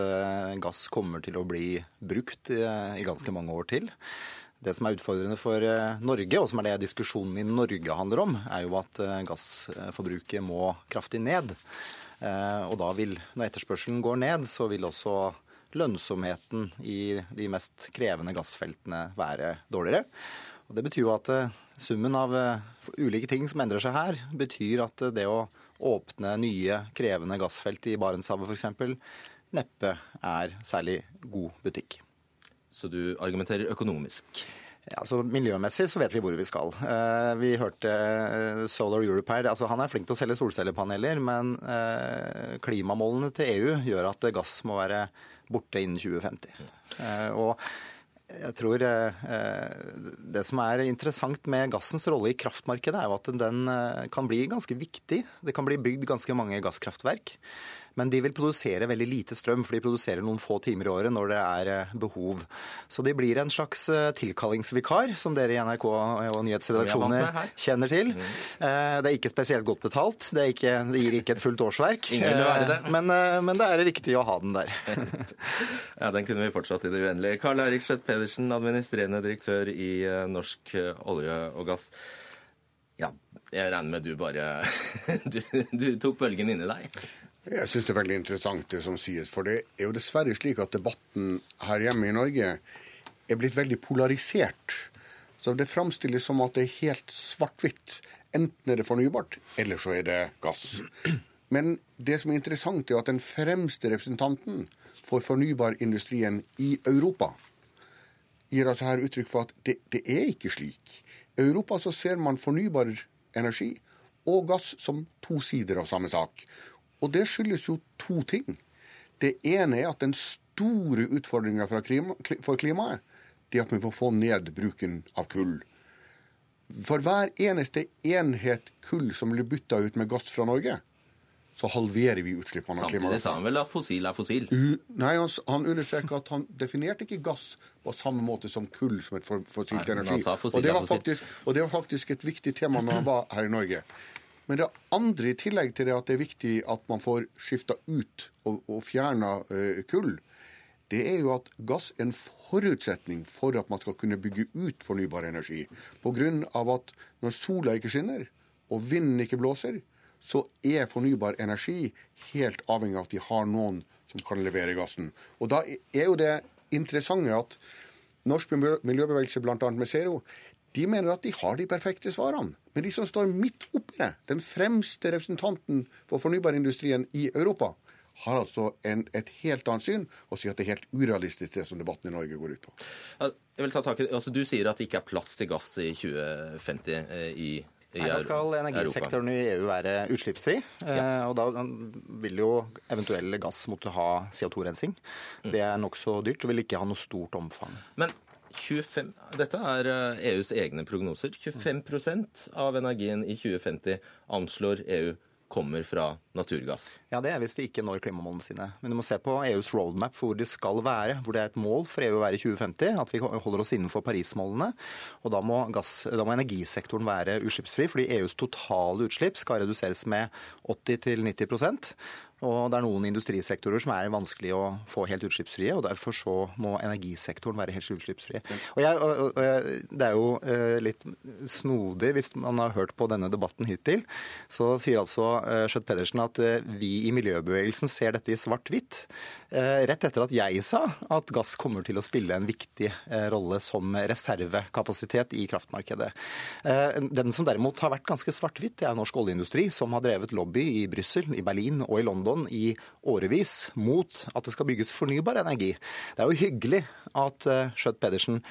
gass kommer til å bli brukt i ganske mange år til. Det som er utfordrende for eh, Norge, og som er det diskusjonen i Norge handler om, er jo at eh, gassforbruket må kraftig ned. Eh, og da vil, når etterspørselen går ned, så vil også lønnsomheten i de mest krevende gassfeltene være dårligere. Og Det betyr jo at summen av ulike ting som endrer seg her, betyr at det å åpne nye, krevende gassfelt i Barentshavet f.eks. neppe er særlig god butikk. Så du argumenterer økonomisk? Ja, altså Miljømessig så vet vi hvor vi skal. Eh, vi hørte eh, Solar Europe her. altså Han er flink til å selge solcellepaneler, men eh, klimamålene til EU gjør at gass må være borte innen 2050. Og jeg tror Det som er interessant med gassens rolle i kraftmarkedet, er jo at den kan bli ganske viktig. Det kan bli bygd ganske mange gasskraftverk. Men de vil produsere veldig lite strøm, for de produserer noen få timer i året når det er eh, behov. Så de blir en slags eh, tilkallingsvikar, som dere i NRK og nyhetsredaksjoner kjenner til. Mm. Det er ikke spesielt godt betalt. Det, ikke, det gir ikke et fullt årsverk. Det. Men, men, det er viktig å ha den der. ja, den kunne vi fortsatt i det uendelige. Karl Eirik Skjøtt Pedersen, administrerende direktør i Norsk olje og gass. Ja, jeg regner med du bare du, du tok bølgen inni deg? Jeg syns det er veldig interessant det som sies. For det er jo dessverre slik at debatten her hjemme i Norge er blitt veldig polarisert. Så det framstilles som at det er helt svart-hvitt. Enten er det fornybart, eller så er det gass. Men det som er interessant, er at den fremste representanten for fornybarindustrien i Europa gir altså her uttrykk for at det, det er ikke slik. I Europa så ser man fornybar energi og gass som to sider av samme sak. Og det skyldes jo to ting. Det ene er at den store utfordringa for klimaet det er at vi får få ned bruken av kull. For hver eneste enhet kull som blir bytta ut med gass fra Norge, så halverer vi utslippene av klimagasser. Samtidig sa han vel at fossil er fossil? U nei, han, han understreker at han definerte ikke gass på samme måte som kull som et fossilt energi. Og det, faktisk, og det, var faktisk, et viktig tema når han var her i Norge. Men det andre, i tillegg til det at det er viktig at man får skifta ut og, og fjerna uh, kull, det er jo at gass er en forutsetning for at man skal kunne bygge ut fornybar energi. Pga. at når sola ikke skinner og vinden ikke blåser, så er fornybar energi helt avhengig av at de har noen som kan levere gassen. Og da er jo det interessante at norsk miljøbevegelse, bl.a. med Zero, de mener at de har de perfekte svarene. Men de som står midt oppi det, den fremste representanten for fornybarindustrien i Europa, har altså en, et helt annet syn og sier at det er helt urealistisk, det som debatten i Norge går ut på. Jeg vil ta tak i, altså Du sier at det ikke er plass til gass i 2050 eh, i Nei, Da skal energisektoren i EU være utslippsfri. Ja. Eh, og da vil jo eventuell gass måtte ha CO2-rensing. Mm. Det er nokså dyrt og vil ikke ha noe stort omfang. Men 25, dette er EUs eh, e egne prognoser. 25% av energien i 2050 anslår EU kommer fra naturgass. Ja, Det er hvis de ikke når klimamålene sine. Men du må se på EUs roadmap for hvor de skal være. Hvor det er et mål for EU å være i 2050. At vi holder oss innenfor Paris-målene. Og da må, gass, da må, energisektoren være utslippsfri, fordi EUs totale utslipp skal reduseres med 80-90 og det er noen industrisektorer som er vanskelig å få helt utslippsfrie, og derfor så må energisektoren være helt utslippsfri. Og, jeg, og, og Det er jo uh, litt snodig, hvis man har hørt på denne debatten hittil, så sier altså Schjøtt-Pedersen at uh, vi i miljøbevegelsen ser dette i svart-hvitt. Rett etter at jeg sa at gass kommer til å spille en viktig rolle som reservekapasitet i kraftmarkedet. Den som derimot har vært ganske svart-hvitt, det er norsk oljeindustri, som har drevet lobby i Brussel, i Berlin og i London London i årevis mot at det skal bygges fornybar energi. Det er jo hyggelig at eh, Skjøtt Pedersen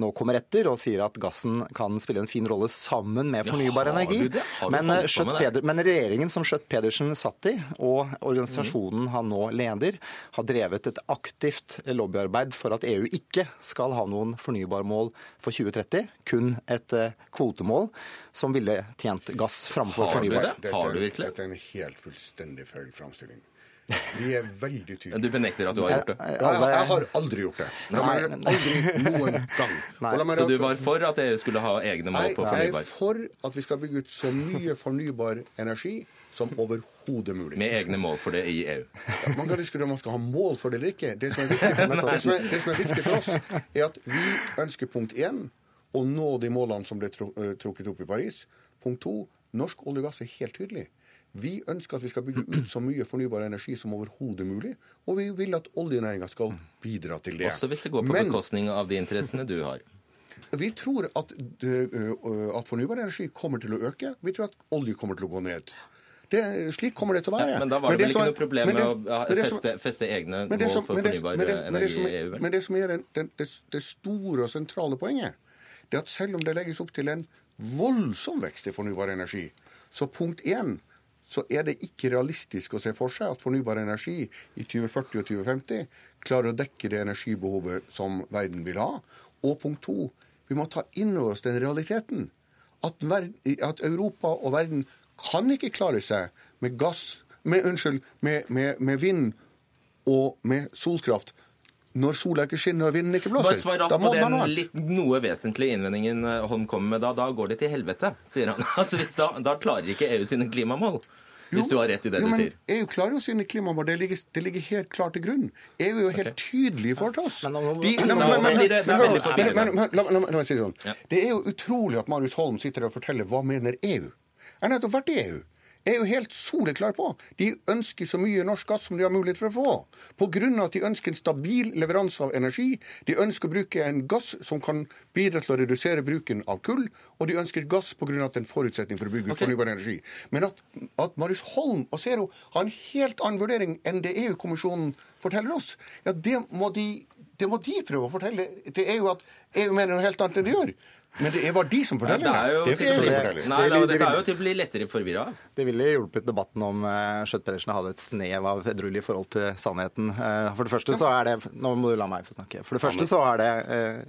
nå kommer etter og sier at gassen kan spille en fin rolle sammen med fornybar ja, energi. Men, Peder, men, regjeringen som Skjøtt Pedersen satt i, og organisasjonen mm. han nå leder, har drevet et aktivt lobbyarbeid for at EU ikke skal ha noen fornybarmål for 2030, kun et eh, kvotemål som ville tjent gass framfor fornybar. Har du det? Har du virkelig? Dette er en helt fullstendig feil framstilling. Vi er veldig tydelige. Du benekter at du har gjort det? Jeg, jeg, jeg har aldri gjort det. Nei, aldri noen gang. Så du var for at EU skulle ha egne mål på fornybar? Jeg er for at vi skal bygge ut så mye fornybar energi som overhodet mulig. Med egne mål for det i EU? Ja, man kan diskutere om man skal ha mål for det eller ikke. Det som er viktig, det som er, det som er viktig for oss, er at vi ønsker punkt én å nå de målene som ble eh, trukket opp i Paris. Punkt to norsk olje og gass er helt tydelig. Vi ønsker at vi skal bygge ut så mye fornybar energi som overhodet mulig, og vi vil at oljenæringa skal bidra til det. Også hvis det går på Men, bekostning av de interessene du har? Vi tror at, at, fornybar energi kommer til å øke. Vi tror at olje kommer til å gå ned. Det, slik kommer det til å være. Ja, men da var det, vel ikke noe problem med å feste, feste, egne mål for fornybar energi i EU? Men det som er det, det store og sentrale poenget, det er at selv om det legges opp til en voldsom vekst i fornybar energi, så punkt én så er det ikke realistisk å se for seg at fornybar energi i 2040 og 2050 klarer å dekke det energibehovet som verden vil ha. Og punkt to, vi må ta inn over oss den realiteten at, verden, at Europa og verden kan ikke klare seg med gass med, unnskyld, med, med, med vind og med solkraft når sola ikke skinner og vinden ikke blåser. Bare svar raskt på den litt, noe vesentlige innvendingen eh, Holm kommer med da. Da går det til helvete, sier han. Altså, da, da, klarer ikke EU sine klimamål. Hvis du har rett i det jo, du sier. EU klarer jo sine klimamål. Det ligger, det ligger helt klart til grunn. EU er jo helt okay. tydelig for oss. La meg si sånn. Det er jo utrolig at Marius Holm sitter og forteller hva mener EU. Jeg har nettopp vært i EU er jo helt soleklar på. De ønsker så mye norsk gass som de har mulighet for å få. Pga. at de ønsker en stabil leveranse av energi. De ønsker å bruke en gass som kan bidra til å redusere bruken av kull. Og de ønsker gass pga. at det er en forutsetning for å bygge okay. fornybar energi. Men at, at Marius Holm og Zero har en helt annen vurdering enn det EU-kommisjonen forteller oss, ja, det må de det må de prøve å fortelle til EU at EU mener noe helt annet enn de gjør. Men det bare de som forteller det. Er det, er det, nei, det, dette er jo til å bli lettere forvirra av. Det ville hjulpet debatten om uh, Skjøtt Pedersen hadde et snev av edruelig forhold til sannheten. Uh, for det første så er det Nå må du la meg få snakke. For det første så er det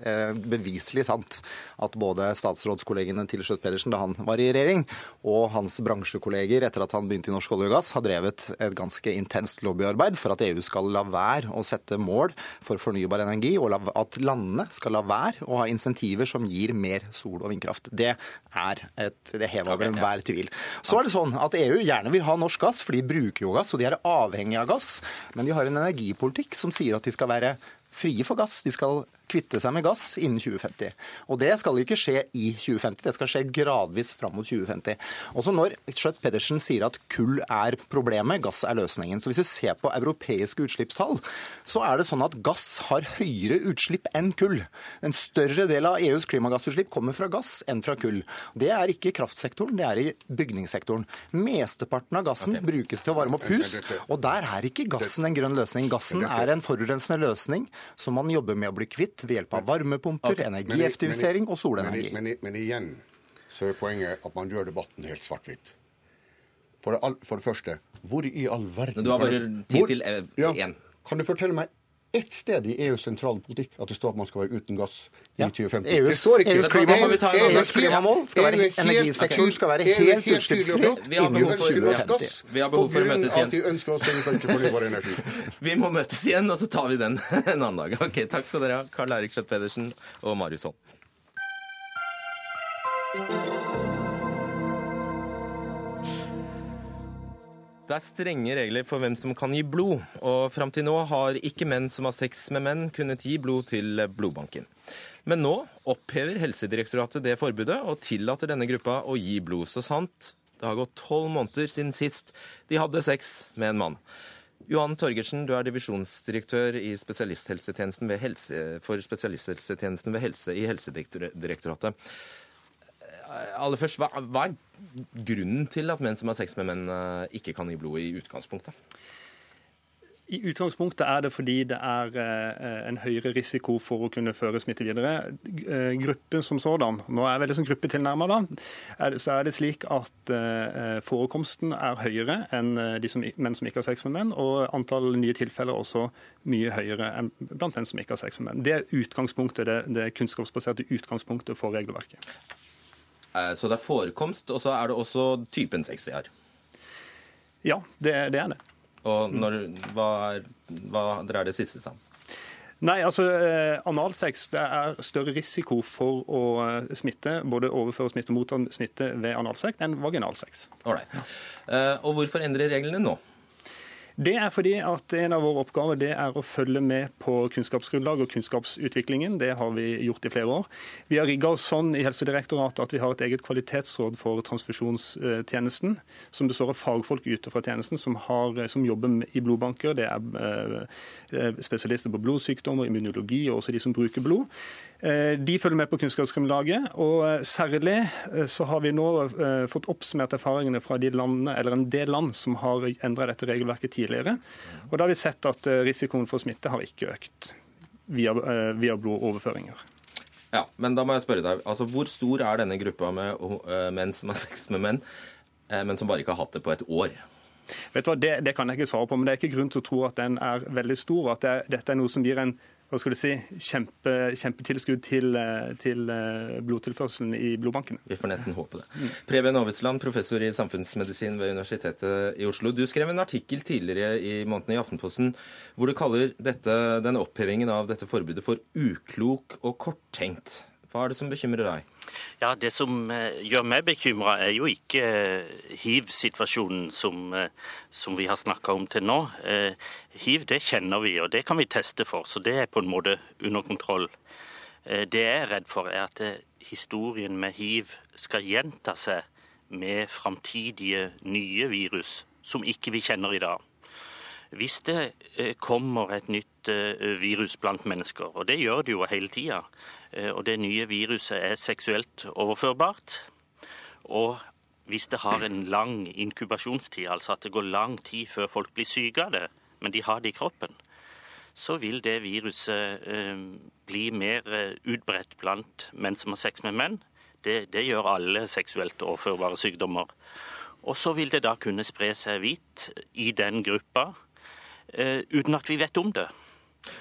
uh, beviselig sant at både statsrådskollegene til Skjøtt Pedersen da han var i regjering, og hans bransjekolleger etter at han begynte i Norsk olje og gass, har drevet et ganske intenst lobbyarbeid for at EU skal la være å sette mål for fornybar energi, og at landene skal la være å ha insentiver som gir mer mer sol- og vindkraft. Det er et, det hever over enhver tvil. Så er det sånn at EU gjerne vil ha norsk gass, for de bruker jo gass, og de er avhengige av gass. Men de har en energipolitikk som sier at de skal være frie for gass. De skal kvitte seg med gass innen 2050. Og det skal ikke skje i 2050, det skal skje gradvis fram mot 2050. Også når Schjøtt Pedersen sier at kull er problemet, gass er løsningen. Så hvis du ser på europeiske utslippstall, så er det sånn at gass har høyere utslipp enn kull. En større del av EUs klimagassutslipp kommer fra gass enn fra kull. Det er ikke i kraftsektoren, det er i bygningssektoren. Mesteparten av gassen okay. brukes til å varme opp hus, og der er ikke gassen en grønn løsning. Gassen er en forurensende løsning som man jobber med å bli kvitt ved hjelp av varmepumper, okay. energieffektivisering og solenergi. Men, men, men, igjen så er poenget at man gjør debatten helt svart-hvitt. For, for, det første, hvor i all verden Du har bare tid til én. Ja, kan du fortelle meg ett sted i EUs sentrale politikk at det står at man skal være uten gass i ja. 2050. EUs, står ikke. EUs, klima, EUs klimamål skal være, energisektoren skal være helt utslippsfri innen 2050. Vi har behov for å møtes igjen. Vi må møtes igjen, og så tar vi den en annen dag. Ok, Takk skal dere ha, Karl Eirik Schjøtt-Pedersen og Marius Holm. Det er strenge regler for hvem som kan gi blod, og fram til nå har ikke menn som har sex med menn, kunnet gi blod til blodbanken. Men nå opphever Helsedirektoratet det forbudet og tillater denne gruppa å gi blod. Så sant det har gått tolv måneder siden sist de hadde sex med en mann. Johan Torgersen, du er divisjonsdirektør spesialisthelsetjenesten for spesialisthelsetjenesten ved helse i Helsedirektoratet. Aller først, hva, hva, er grunnen til at menn som har sex med menn, eh, ikke kan gi blod i utgangspunktet? I utgangspunktet er det fordi det er eh, en høyere risiko for å kunne føre smitte videre. Eh, gruppen som sådan, nå er jeg veldig som gruppetilnærma, da, så er det slik at forekomsten er høyere enn de som, menn som ikke har sex med menn, og antall nye tilfeller er også mye høyere enn blant menn som ikke har sex med menn. Det er utgangspunktet, det, det kunnskapsbaserte utgangspunktet for regelverket. Eh, så det er forekomst, og så er det også typen sex de har? Ja, det, det er det. Og når, hva, er, hva dreier det siste seg om? Nei, altså eh, Analsex det er større risiko for å eh, smitte, både overføre smitte og motta smitte ved analsex enn vaginalsex. Eh, og hvorfor endre reglene nå? Det er fordi at en av våre oppgaver det er å følge med på kunnskapsgrunnlag og kunnskapsutviklingen. Det har vi gjort i flere år. Vi har rigga oss sånn i Helsedirektoratet at vi har et eget kvalitetsråd for transfusjonstjenesten, som består av fagfolk ute fra tjenesten som, har, som jobber i blodbanker. Det er eh, spesialister på blodsykdommer, immunologi og også de som bruker blod. Eh, de følger med på kunnskapsgrunnlaget, og eh, særlig eh, så har vi nå fått oppsummert erfaringene fra de landene, eller en del land som har endra dette regelverket tidligere. Og Da har vi sett at risikoen for smitte har ikke økt via, via blodoverføringer. Ja, men da må jeg spørre deg, altså Hvor stor er denne gruppa med menn som har sex med menn, men som bare ikke har hatt det på et år? Vet du hva, det, det, kan jeg ikke svare på, men det er ikke grunn til å tro at den er veldig stor. At det, dette er noe som gir en hva skal du si, kjempe, kjempetilskudd til, eh, til, eh, blodtilførselen i blodbankene. Vi får nesten håpe det. Preben Aavitsland, professor i samfunnsmedisin ved Universitetet i Oslo. Du skrev en artikkel tidligere i måneden i Aftenposten hvor du kaller dette, denne opphevingen av dette forbudet for uklok og korttenkt. Hva er det som bekymrer deg? Ja, Det som eh, gjør meg bekymra, er jo ikke eh, hiv-situasjonen som, eh, som, vi har snakka om til nå. Hiv det kjenner vi, og det kan vi teste for, så det er på en måte under kontroll. Det jeg er redd for, er at historien med hiv skal gjenta seg med framtidige nye virus som ikke vi kjenner i dag. Hvis det kommer et nytt virus blant mennesker, og det gjør det jo hele tida, Eh, og det nye viruset er seksuelt overførbart. Og hvis det har en lang inkubasjonstid, altså at det går lang tid før folk blir syke av det, men de har det i kroppen, så vil det viruset eh, bli mer eh, utbredt blant menn som har sex med menn. Det, det gjør alle seksuelt overførbare sykdommer. Og så vil det da kunne spre seg hvitt i den gruppa uten at vi vet om det.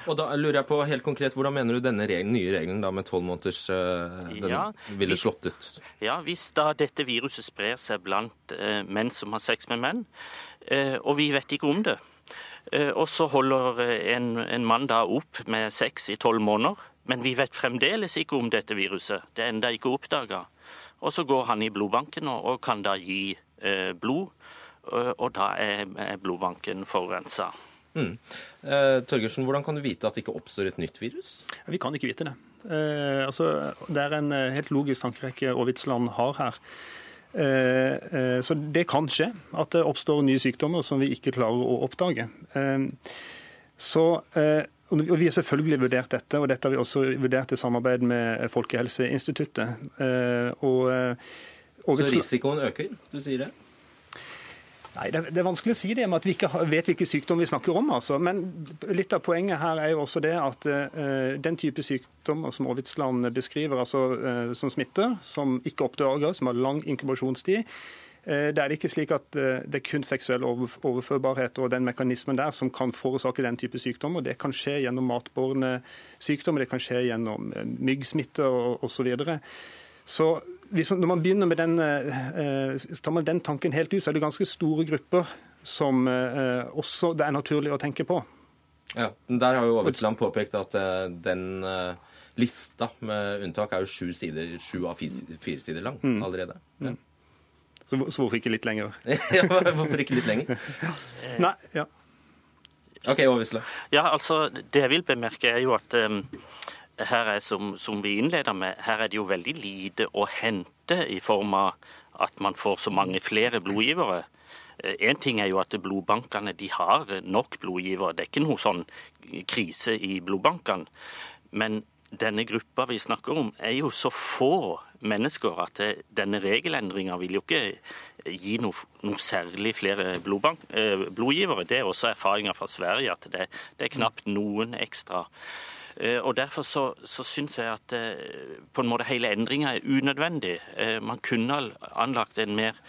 Og da lurer jeg på helt konkret, Hvordan mener du denne regelen, nye regelen da med tolv måneders uh, ja, ville slått ut? Ja, Hvis da dette viruset sprer seg blant uh, menn som har sex med menn, og vi vet ikke om det, og så holder en, en, mann da opp med sex i tolv måneder, men vi vet fremdeles ikke om dette viruset, det er enda ikke oppdaga, og så går han i blodbanken og, og kan da gi blod, og da er blodbanken forurensa. Mm. Eh, Torgersen, hvordan kan du vite at det ikke oppstår et nytt virus? Vi kan ikke vite det. Eh, altså, det er en eh, helt logisk tankerekke Aavitsland har her. Eh, eh, så det kan skje at det oppstår nye sykdommer som vi ikke klarer å oppdage. Eh, så og Vi har selvfølgelig vurdert dette, og dette har vi også vurdert i samarbeid med Folkehelseinstituttet. Og, og så risikoen øker, du sier det? Nei, det, er vanskelig å si det med at vi ikke vet hvilke sykdom vi snakker om. altså. Men litt av poenget her er jo også det at uh, den type sykdommer som Aavitsland beskriver, altså uh, som smitter, som ikke oppdager, som har lang inkubasjonstid, uh, det er ikke slik at det er kun seksuell overførbarhet og den mekanismen der som kan forårsake den type sykdommer. Det kan skje gjennom matbårne sykdommer, det kan skje gjennom myggsmitte osv. Så, videre. så hvis, når man begynner med den, eh, tar man den tanken helt ut, så er det ganske store grupper som eh, også det er naturlig å tenke på. Ja, Der har jo Aavitsland påpekt at eh, den eh, lista med unntak er jo sju, sider, sju av fire, fire sider lang mm. allerede. Ja. Mm. Så, så, hvorfor ikke litt lenger? ja, Hvorfor ikke litt lenger? Nei, ja. OK, Aavitsland. Ja, altså, det jeg vil bemerke, er jo at um, her er, som, som vi innleder med, her er det jo veldig lite å hente i form av at man får så mange flere blodgivere. Én eh, ting er jo at blodbankene de har nok blodgivere. Det er ikke noe sånn krise i blodbankene. Men denne gruppa vi snakker om, er jo så få mennesker at denne regelendringa vil jo ikke gi noe, noe særlig flere blodbank, eh, blodgivere. Det er også erfaringer fra Sverige at det, det er knapt noen ekstra. Eh, og Derfor så, så syns jeg at eh, på en måte hele endringa er unødvendig. Eh, man kunne anlagt en mer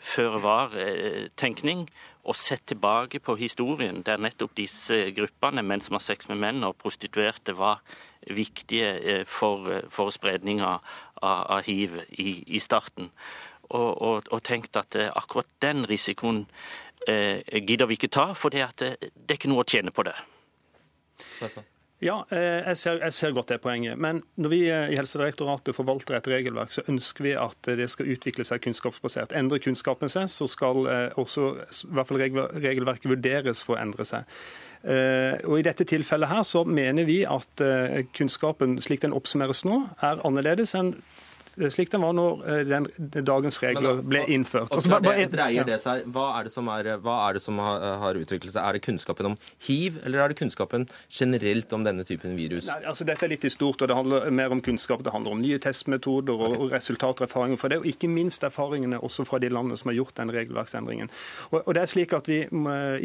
føre-var-tenkning og sett tilbake på historien, der nettopp disse gruppene, menn som har sex med menn og prostituerte, var viktige for, for spredninga av, av, hiv i, i starten. Og, og, og, tenkt at akkurat den risikoen eh, gidder vi ikke ta, for det, er ikke noe å tjene på det. Svetten. Ja, eh, jeg ser, jeg ser, godt det poenget. Men når vi eh, i Helsedirektoratet forvalter et regelverk, så ønsker vi at det skal utvikle seg kunnskapsbasert. Endre kunnskapen seg, så skal eh, også i hvert fall regelverket vurderes for å endre seg. Og I dette tilfellet her så mener vi at kunnskapen slik den oppsummeres nå, er annerledes enn slik den var når eh, den, dagens regler ble innført. Og, og det, dreier det seg, Hva er det som, er, er det som har, har, utviklet seg? Er det kunnskapen om hiv, eller er det kunnskapen generelt om denne typen virus? Nei, altså Dette er litt i stort, og det handler mer om kunnskap. Det handler om nye testmetoder og, okay. og resultater og erfaringer fra det, og ikke minst erfaringene også fra de landene som har gjort den regelverksendringen. Og, og det er slik at vi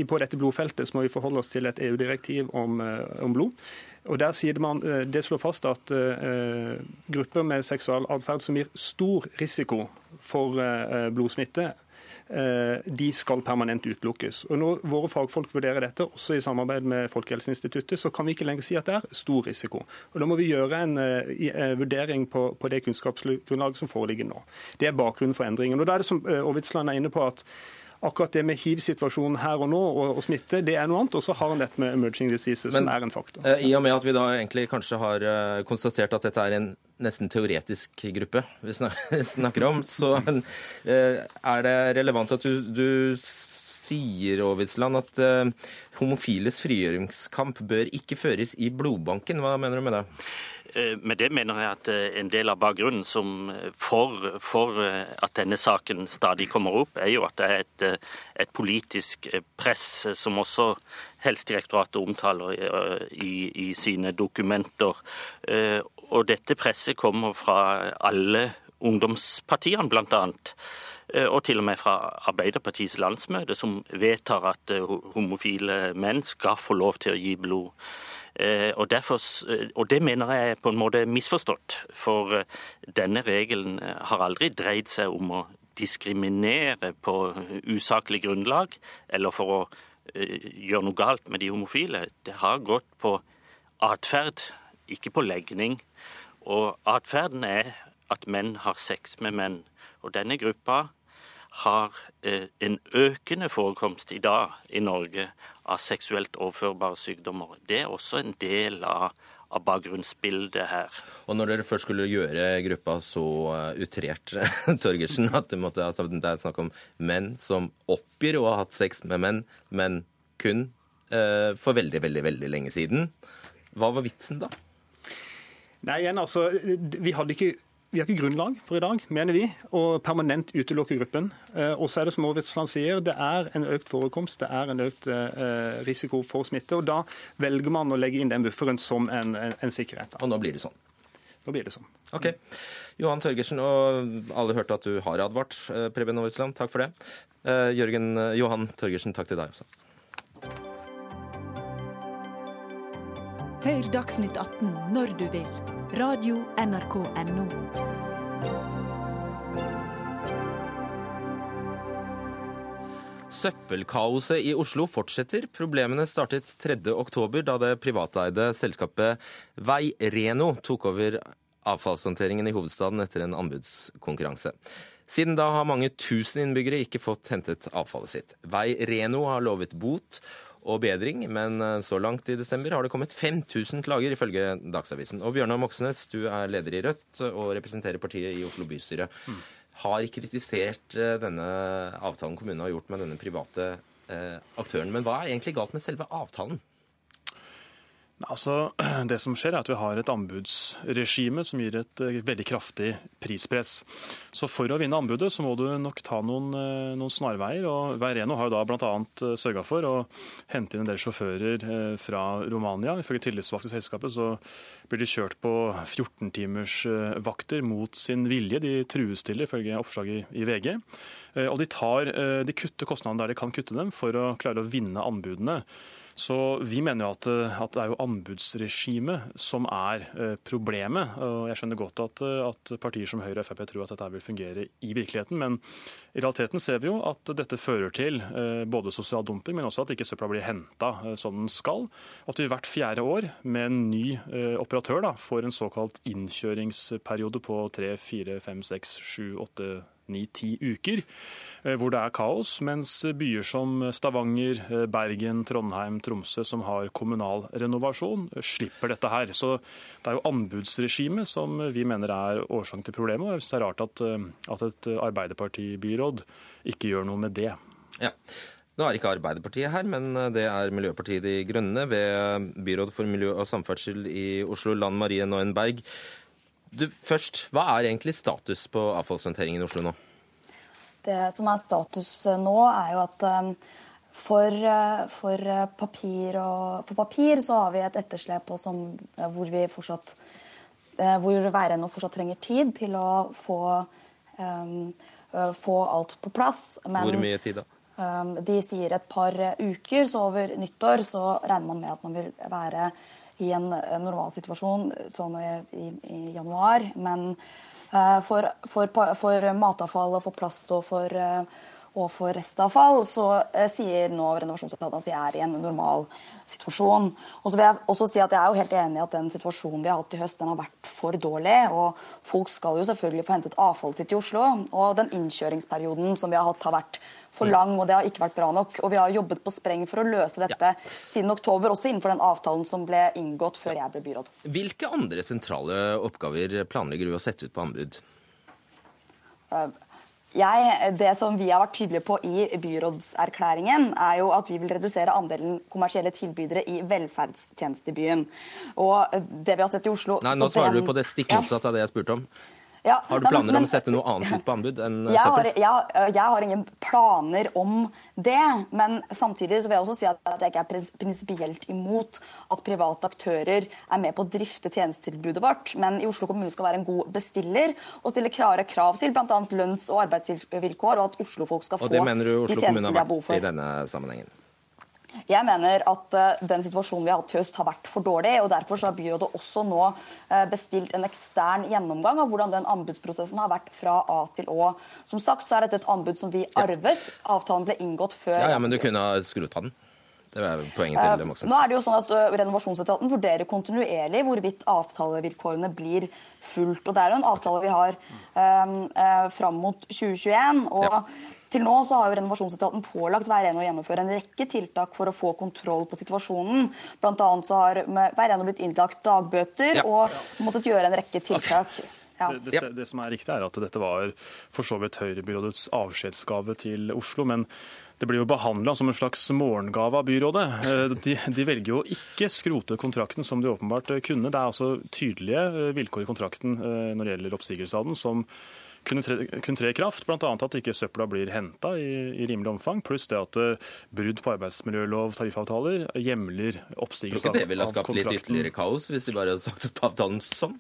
På dette blodfeltet så må vi forholde oss til et EU-direktiv om, eh, om blod. Og der sier man, eh, Det slår fast at uh, grupper med seksualatferd som gir stor risiko for uh, blodsmitte, de skal permanent utelukkes. Og Når våre fagfolk vurderer dette, også i samarbeid med Folkehelseinstituttet, så kan vi ikke lenger si at det er stor risiko. Og Da må vi gjøre en vurdering på, på det kunnskapsgrunnlaget som foreligger nå. Det er bakgrunnen for endringen. Og da er det som Aavitsland er inne på at akkurat det med hiv-situasjonen her og nå og, og, smitte, det er noe annet. Og så har han dette med emerging diseases, Men, som er en faktor. I og med at vi da egentlig kanskje har konstatert at dette er en nesten teoretisk gruppe vi snakker om, så er det relevant at du, du sier Aavitsland at homofiles frigjøringskamp bør ikke føres i blodbanken. Hva mener du med det? Eh, med det mener jeg at eh, en del av bakgrunnen for, for, at denne saken stadig kommer opp, er jo at det er et, et politisk press, som også Helsedirektoratet omtaler i, i, sine dokumenter. Og dette presset kommer fra alle ungdomspartiene, bl.a. Og til og med fra Arbeiderpartiets landsmøte, som vedtar at homofile menn skal få lov til å gi blod. Eh, og, derfor, eh, og, det mener jeg er på en måte misforstått. For eh, denne regelen har aldri dreid seg om å diskriminere på usaklig grunnlag, eller for å gjøre noe galt med de homofile. Det har gått på atferd, ikke på legning. Og atferden er at menn har sex med menn. Og denne gruppa har en økende forekomst i dag i Norge av seksuelt overførbare sykdommer. Det er også en del av, av bakgrunnsbildet her. Og når dere først skulle gjøre gruppa så eh, utrert, Torgersen, at det, måtte, altså, det er snakk om menn som oppgir å ha hatt sex med menn, men kun eh, for veldig, veldig, veldig lenge siden. Hva var vitsen da? Nei, igjen, altså, Vi hadde ikke vi har ikke grunnlag for i dag, mener vi, å permanent utelukke gruppen. Eh, og så er det som Aavitsland sier, det er en økt forekomst, det er en økt eh, risiko for smitte. og Da velger man å legge inn den bufferen som en, en, en sikkerhet. Og nå blir det sånn? Nå blir det sånn. Ok. Johan Tørgersen, og alle hørte at du har advart, eh, Preben Aavitsland. Takk for det. Jørgen Johan Tørgersen, takk til deg også. Hør Dagsnytt 18 når du vil. Radio NRK Radio.nrk.no. Søppelkaoset i Oslo fortsetter. Problemene startet 3.10, da det privateide selskapet Veireno tok over avfallshåndteringen i hovedstaden etter en anbudskonkurranse. Siden da har mange tusen innbyggere ikke fått hentet avfallet sitt. Veireno har lovet bot og bedring, men eh, så langt i desember har det kommet 5000 klager, ifølge Dagsavisen. Og Bjørnar Moxnes, du er leder i Rødt og representerer partiet i Oslo bystyre. Har kritisert eh, denne avtalen kommunen har gjort med denne private eh, aktøren. Men hva er egentlig galt med selve avtalen? Altså, det som skjer er at Vi har et anbudsregime som gir et eh, veldig kraftig prispress. Så For å vinne anbudet så må du nok ta noen, noen snarveier. og Veireno har jo da bl.a. sørga for å hente inn en del sjåfører fra Romania. Ifølge tillitsvalgte i selskapet så blir de kjørt på 14 timers eh, vakter mot sin vilje. De trues til det, ifølge oppslaget i VG. Eh, og de, tar, eh, de kutter kostnadene der de kan kutte dem, for å klare å vinne anbudene. Så Vi mener jo at, eh, at, det er jo anbudsregimet som er eh, problemet. og Jeg skjønner godt at, eh, at partier som Høyre og Frp tror at dette vil fungere i virkeligheten, men i realiteten ser vi jo at dette fører til både sosial dumping, men også at ikke søpla blir henta som den skal. At vi hvert fjerde år med en ny operatør da, får en såkalt innkjøringsperiode på tre, fire, fem, seks, sju, åtte ni-ti uker, eh, hvor det er kaos. Mens byer som Stavanger, eh, Bergen, Trondheim, Tromsø, som har kommunal renovasjon, slipper dette her. Så det er jo anbudsregimet som vi mener er årsaken til problemet. Og jeg synes det er rart at, eh, at et Arbeiderpartibyråd ikke gjør noe med det. Ja. Nå er ikke Arbeiderpartiet her, men det er Miljøpartiet De Grønne ved byråd for miljø og samferdsel i Oslo, Land Marie Berg. Du, først, Hva er egentlig status på avfallshåndteringen i Oslo nå? Det som er status eh, nå, er jo at um, for, eh, for, papir og, for papir så har vi et etterslep som, hvor vi fortsatt hvor Veireno fortsatt trenger tid til å få, um, få alt på plass. Men, hvor mye tid, da? Um, de sier et par uker, så over nyttår så regner man med at man vil være i en normal situasjon sånn i, i, i januar. Men uh, for, for, for, matavfall og for plast og for, og for restavfall, så eh, sier nå renovasjonsavtalen at vi er i en normal situasjon. Og så vil jeg også si at jeg er jo helt enig i at den situasjonen vi har hatt i høst, den har vært for dårlig. Og folk skal jo selvfølgelig få hentet avfallet sitt i Oslo. Og den innkjøringsperioden som vi har hatt, har vært for lang, og det har ikke vært bra nok. Og vi har jobbet på spreng for å løse dette ja. siden oktober, også innenfor den avtalen som ble inngått før jeg ble byråd. Hvilke andre sentrale oppgaver planlegger du å sette ut på anbud? Jeg, det som vi har vært tydelige på i byrådserklæringen, er jo at vi vil redusere andelen kommersielle tilbydere i velferdstjenestebyen. Og det vi har sett i Oslo Nei, Nå svarer den, du på det stikk motsatt av det jeg spurte om. Ja, har du planer men, om å sette noe annet ut på anbud enn jeg søppel? Har, jeg, jeg, har ingen planer om det. Men samtidig så vil jeg også si at jeg ikke er prinsipielt imot at private aktører er med på å drifte tjenestetilbudet vårt. Men i Oslo kommune skal være en god bestiller og stille klare krav til bl.a. lønns- og arbeidsvilkår, og at Oslo-folk skal få de tjenestene de har behov for. Og det mener du Oslo kommune har vært i denne sammenhengen? Jeg mener at uh, den situasjonen vi har hatt i høst har vært for dårlig. og Derfor har byrådet også nå uh, bestilt en ekstern gjennomgang av hvordan den anbudsprosessen har vært fra A til Å. Som sagt så er dette et anbud som vi arvet. Avtalen ble inngått før Ja, ja Men du kunne ha av den? Det er poenget til det, Moxnes. Nå er det jo sånn at uh, Renovasjonsetaten vurderer kontinuerlig hvorvidt avtalevilkårene blir fulgt. og Det er jo en avtale vi har um, uh, fram mot 2021. og ja. Til nå så har jo Renovasjonsetaten pålagt Veireno å gjennomføre en rekke tiltak for å få kontroll på situasjonen. Blant annet så har Veireno blitt innlagt dagbøter ja. og måttet gjøre en rekke tiltak. Okay. Ja. Det, det, det, som er riktig, er at dette var for så vidt Høyrebyrådets avskjedsgave til Oslo. Men det blir jo behandla som en slags morgengave av byrådet. Eh, de, de, velger jo ikke skrote kontrakten som de åpenbart kunne. Det er altså tydelige eh, vilkår i kontrakten eh, når det gjelder oppsigelse av den, som kunne tre, kunne tre i kraft. Bl.a. at ikke søpla blir henta i, i, rimelig omfang, pluss det at uh, brudd på arbeidsmiljølov, tariffavtaler, hjemler oppsigelse av kontrakten. Det ville ha skapt litt ytterligere kaos hvis de bare hadde sagt opp avtalen sånn?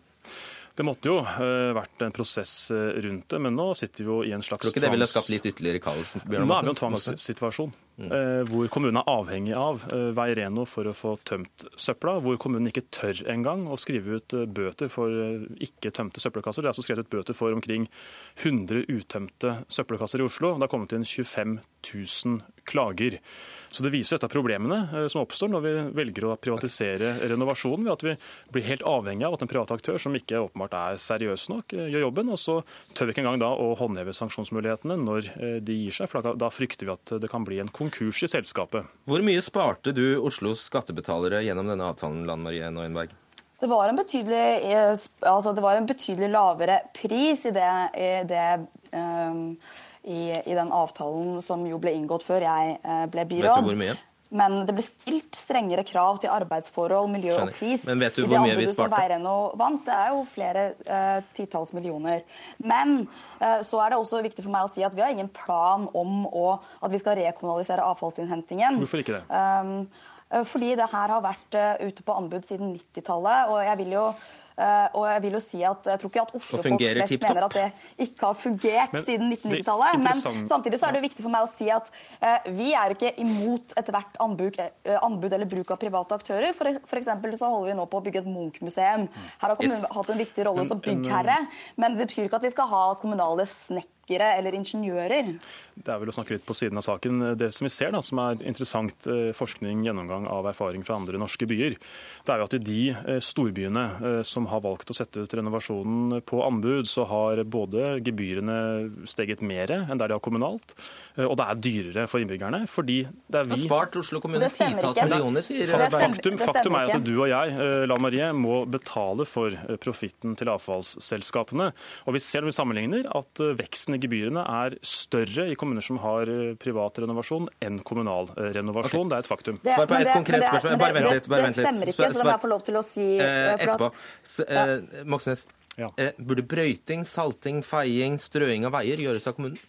Det måtte jo uh, vært en prosess uh, rundt det, men nå sitter vi jo i en slags Tror ikke det ville skapt litt ytterligere kaos? Nå er vi i en tvangssituasjon. Mm. Uh, hvor kommunen er avhengig av uh, Veireno for å få tømt søpla. Hvor kommunen ikke tør engang å skrive ut bøter for ikke tømte søppelkasser. Det er altså skrevet ut bøter for omkring 100 utømte søppelkasser i Oslo. Det har kommet inn 25 000 klager. Så Det viser et av problemene eh, som oppstår når vi velger å privatisere renovasjonen, ved at vi blir helt avhengig av at en privat aktør som ikke åpenbart er seriøs nok, eh, gjør jobben. Og så tør vi ikke engang da å håndheve sanksjonsmulighetene når eh, de gir seg, for da frykter vi at det kan bli en konkurs i selskapet. Hvor mye sparte du Oslos skattebetalere gjennom denne avtalen, Lan Marie Neuenberg? Det var, altså det var en betydelig, lavere pris i det, i det um i, i, den avtalen som jo ble inngått før jeg eh, ble byråd. Vet du hvor mye? Men det ble stilt strengere krav til arbeidsforhold, miljø Skjønner. og pris. Men vet du hvor mye vi sparte? Som Veireno vant, det er jo flere uh, titalls millioner. Men uh, så er det også viktig for meg å si at vi har ingen plan om å, at vi skal rekommunalisere avfallsinnhentingen. Hvorfor ikke det? Um, fordi det her har vært uh, ute på anbud siden 90-tallet. Og jeg vil jo og jeg vil jo si at jeg tror ikke at Oslo-folk flest mener at det ikke har fungert men, siden 1990-tallet. Men samtidig så er det viktig for meg å si at uh, vi er ikke imot ethvert anbud, uh, anbud eller bruk av private aktører. For, for eksempel så holder vi nå på å bygge et Munch-museum. Her har kommunen yes. hatt en viktig rolle som byggherre, men det betyr ikke at vi skal ha kommunale snekk eller ingeniører. Det er vel å snakke litt på siden av saken. Det som vi ser da, som er interessant forskning, gjennomgang av erfaring fra andre norske byer, det er jo at i de storbyene som har valgt å sette ut renovasjonen på anbud, så har både gebyrene steget mer enn der de har kommunalt, eh, og det er dyrere for innbyggerne. fordi det er vi... Har spart Oslo kommune titalls millioner, sier faktum, faktum er at du og jeg eh, Lan Marie, må betale for eh, profitten til avfallsselskapene. Og vi ser når vi sammenligner at veksten gebyrene er større i kommuner som har privat renovasjon enn kommunal renovasjon. Okay. Det er et faktum. Svar på et konkret spørsmål. Bare vent litt. Det stemmer ikke, så det må jeg få lov til å si. Etterpå eh, Moxnes, ja. eh, burde brøyting, salting, feiing, strøing av veier gjøres av kommunen?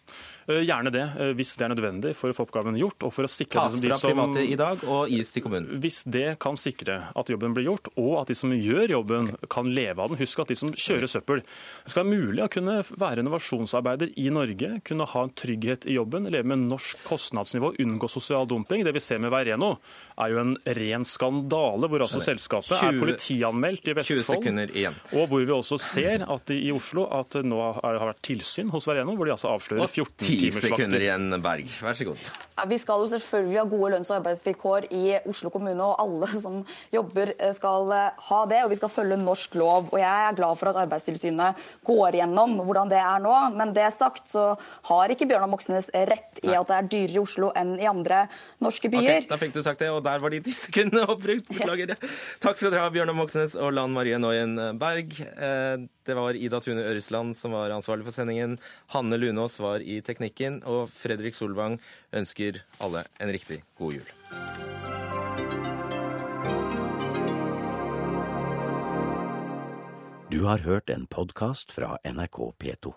Eh, gjerne det, eh, hvis det er nødvendig for å få oppgaven gjort. og for å sikre Tas fra som, private i dag og gis til kommunen? Hvis det kan sikre at jobben blir gjort, og at de som gjør jobben, kan leve av den. Husk at de som kjører søppel Det skal være mulig å kunne være innovasjonsarbeider i Norge, kunne ha en trygghet i jobben, leve med norsk kostnadsnivå, unngå sosial dumping. Det vi ser med Veireno, er jo en ren skandale, hvor altså selskapet 20, er politianmeldt i Vestfold. Og hvor vi også ser at i Oslo at nå har vært tilsyn hos Veireno, hvor de altså avslører 14 ti sekunder igjen, Berg. Vær så god. Vi skal jo selvfølgelig ha gode lønns- og arbeidsvilkår i Oslo kommune, og alle som jobber eh, skal eh, ha det. Og vi skal følge norsk lov. Og jeg er glad for at Arbeidstilsynet går gjennom hvordan det er nå. Men det sagt så har ikke Bjørnar Moxnes rett i at det er dyrere i Oslo enn i andre norske byer. Okay, Da fikk du sagt det, og der var de ti sekundene oppbrukt. Beklager. Ja. Takk skal dere ha, Bjørnar Moxnes og Lan Marie Noyen Berg. Eh, det var Ida Tune Øresland som var ansvarlig for sendingen. Hanne Lunås var i teknikken, og Fredrik Solvang ønsker alle en riktig god jul. Du har hørt en podkast fra NRK P2.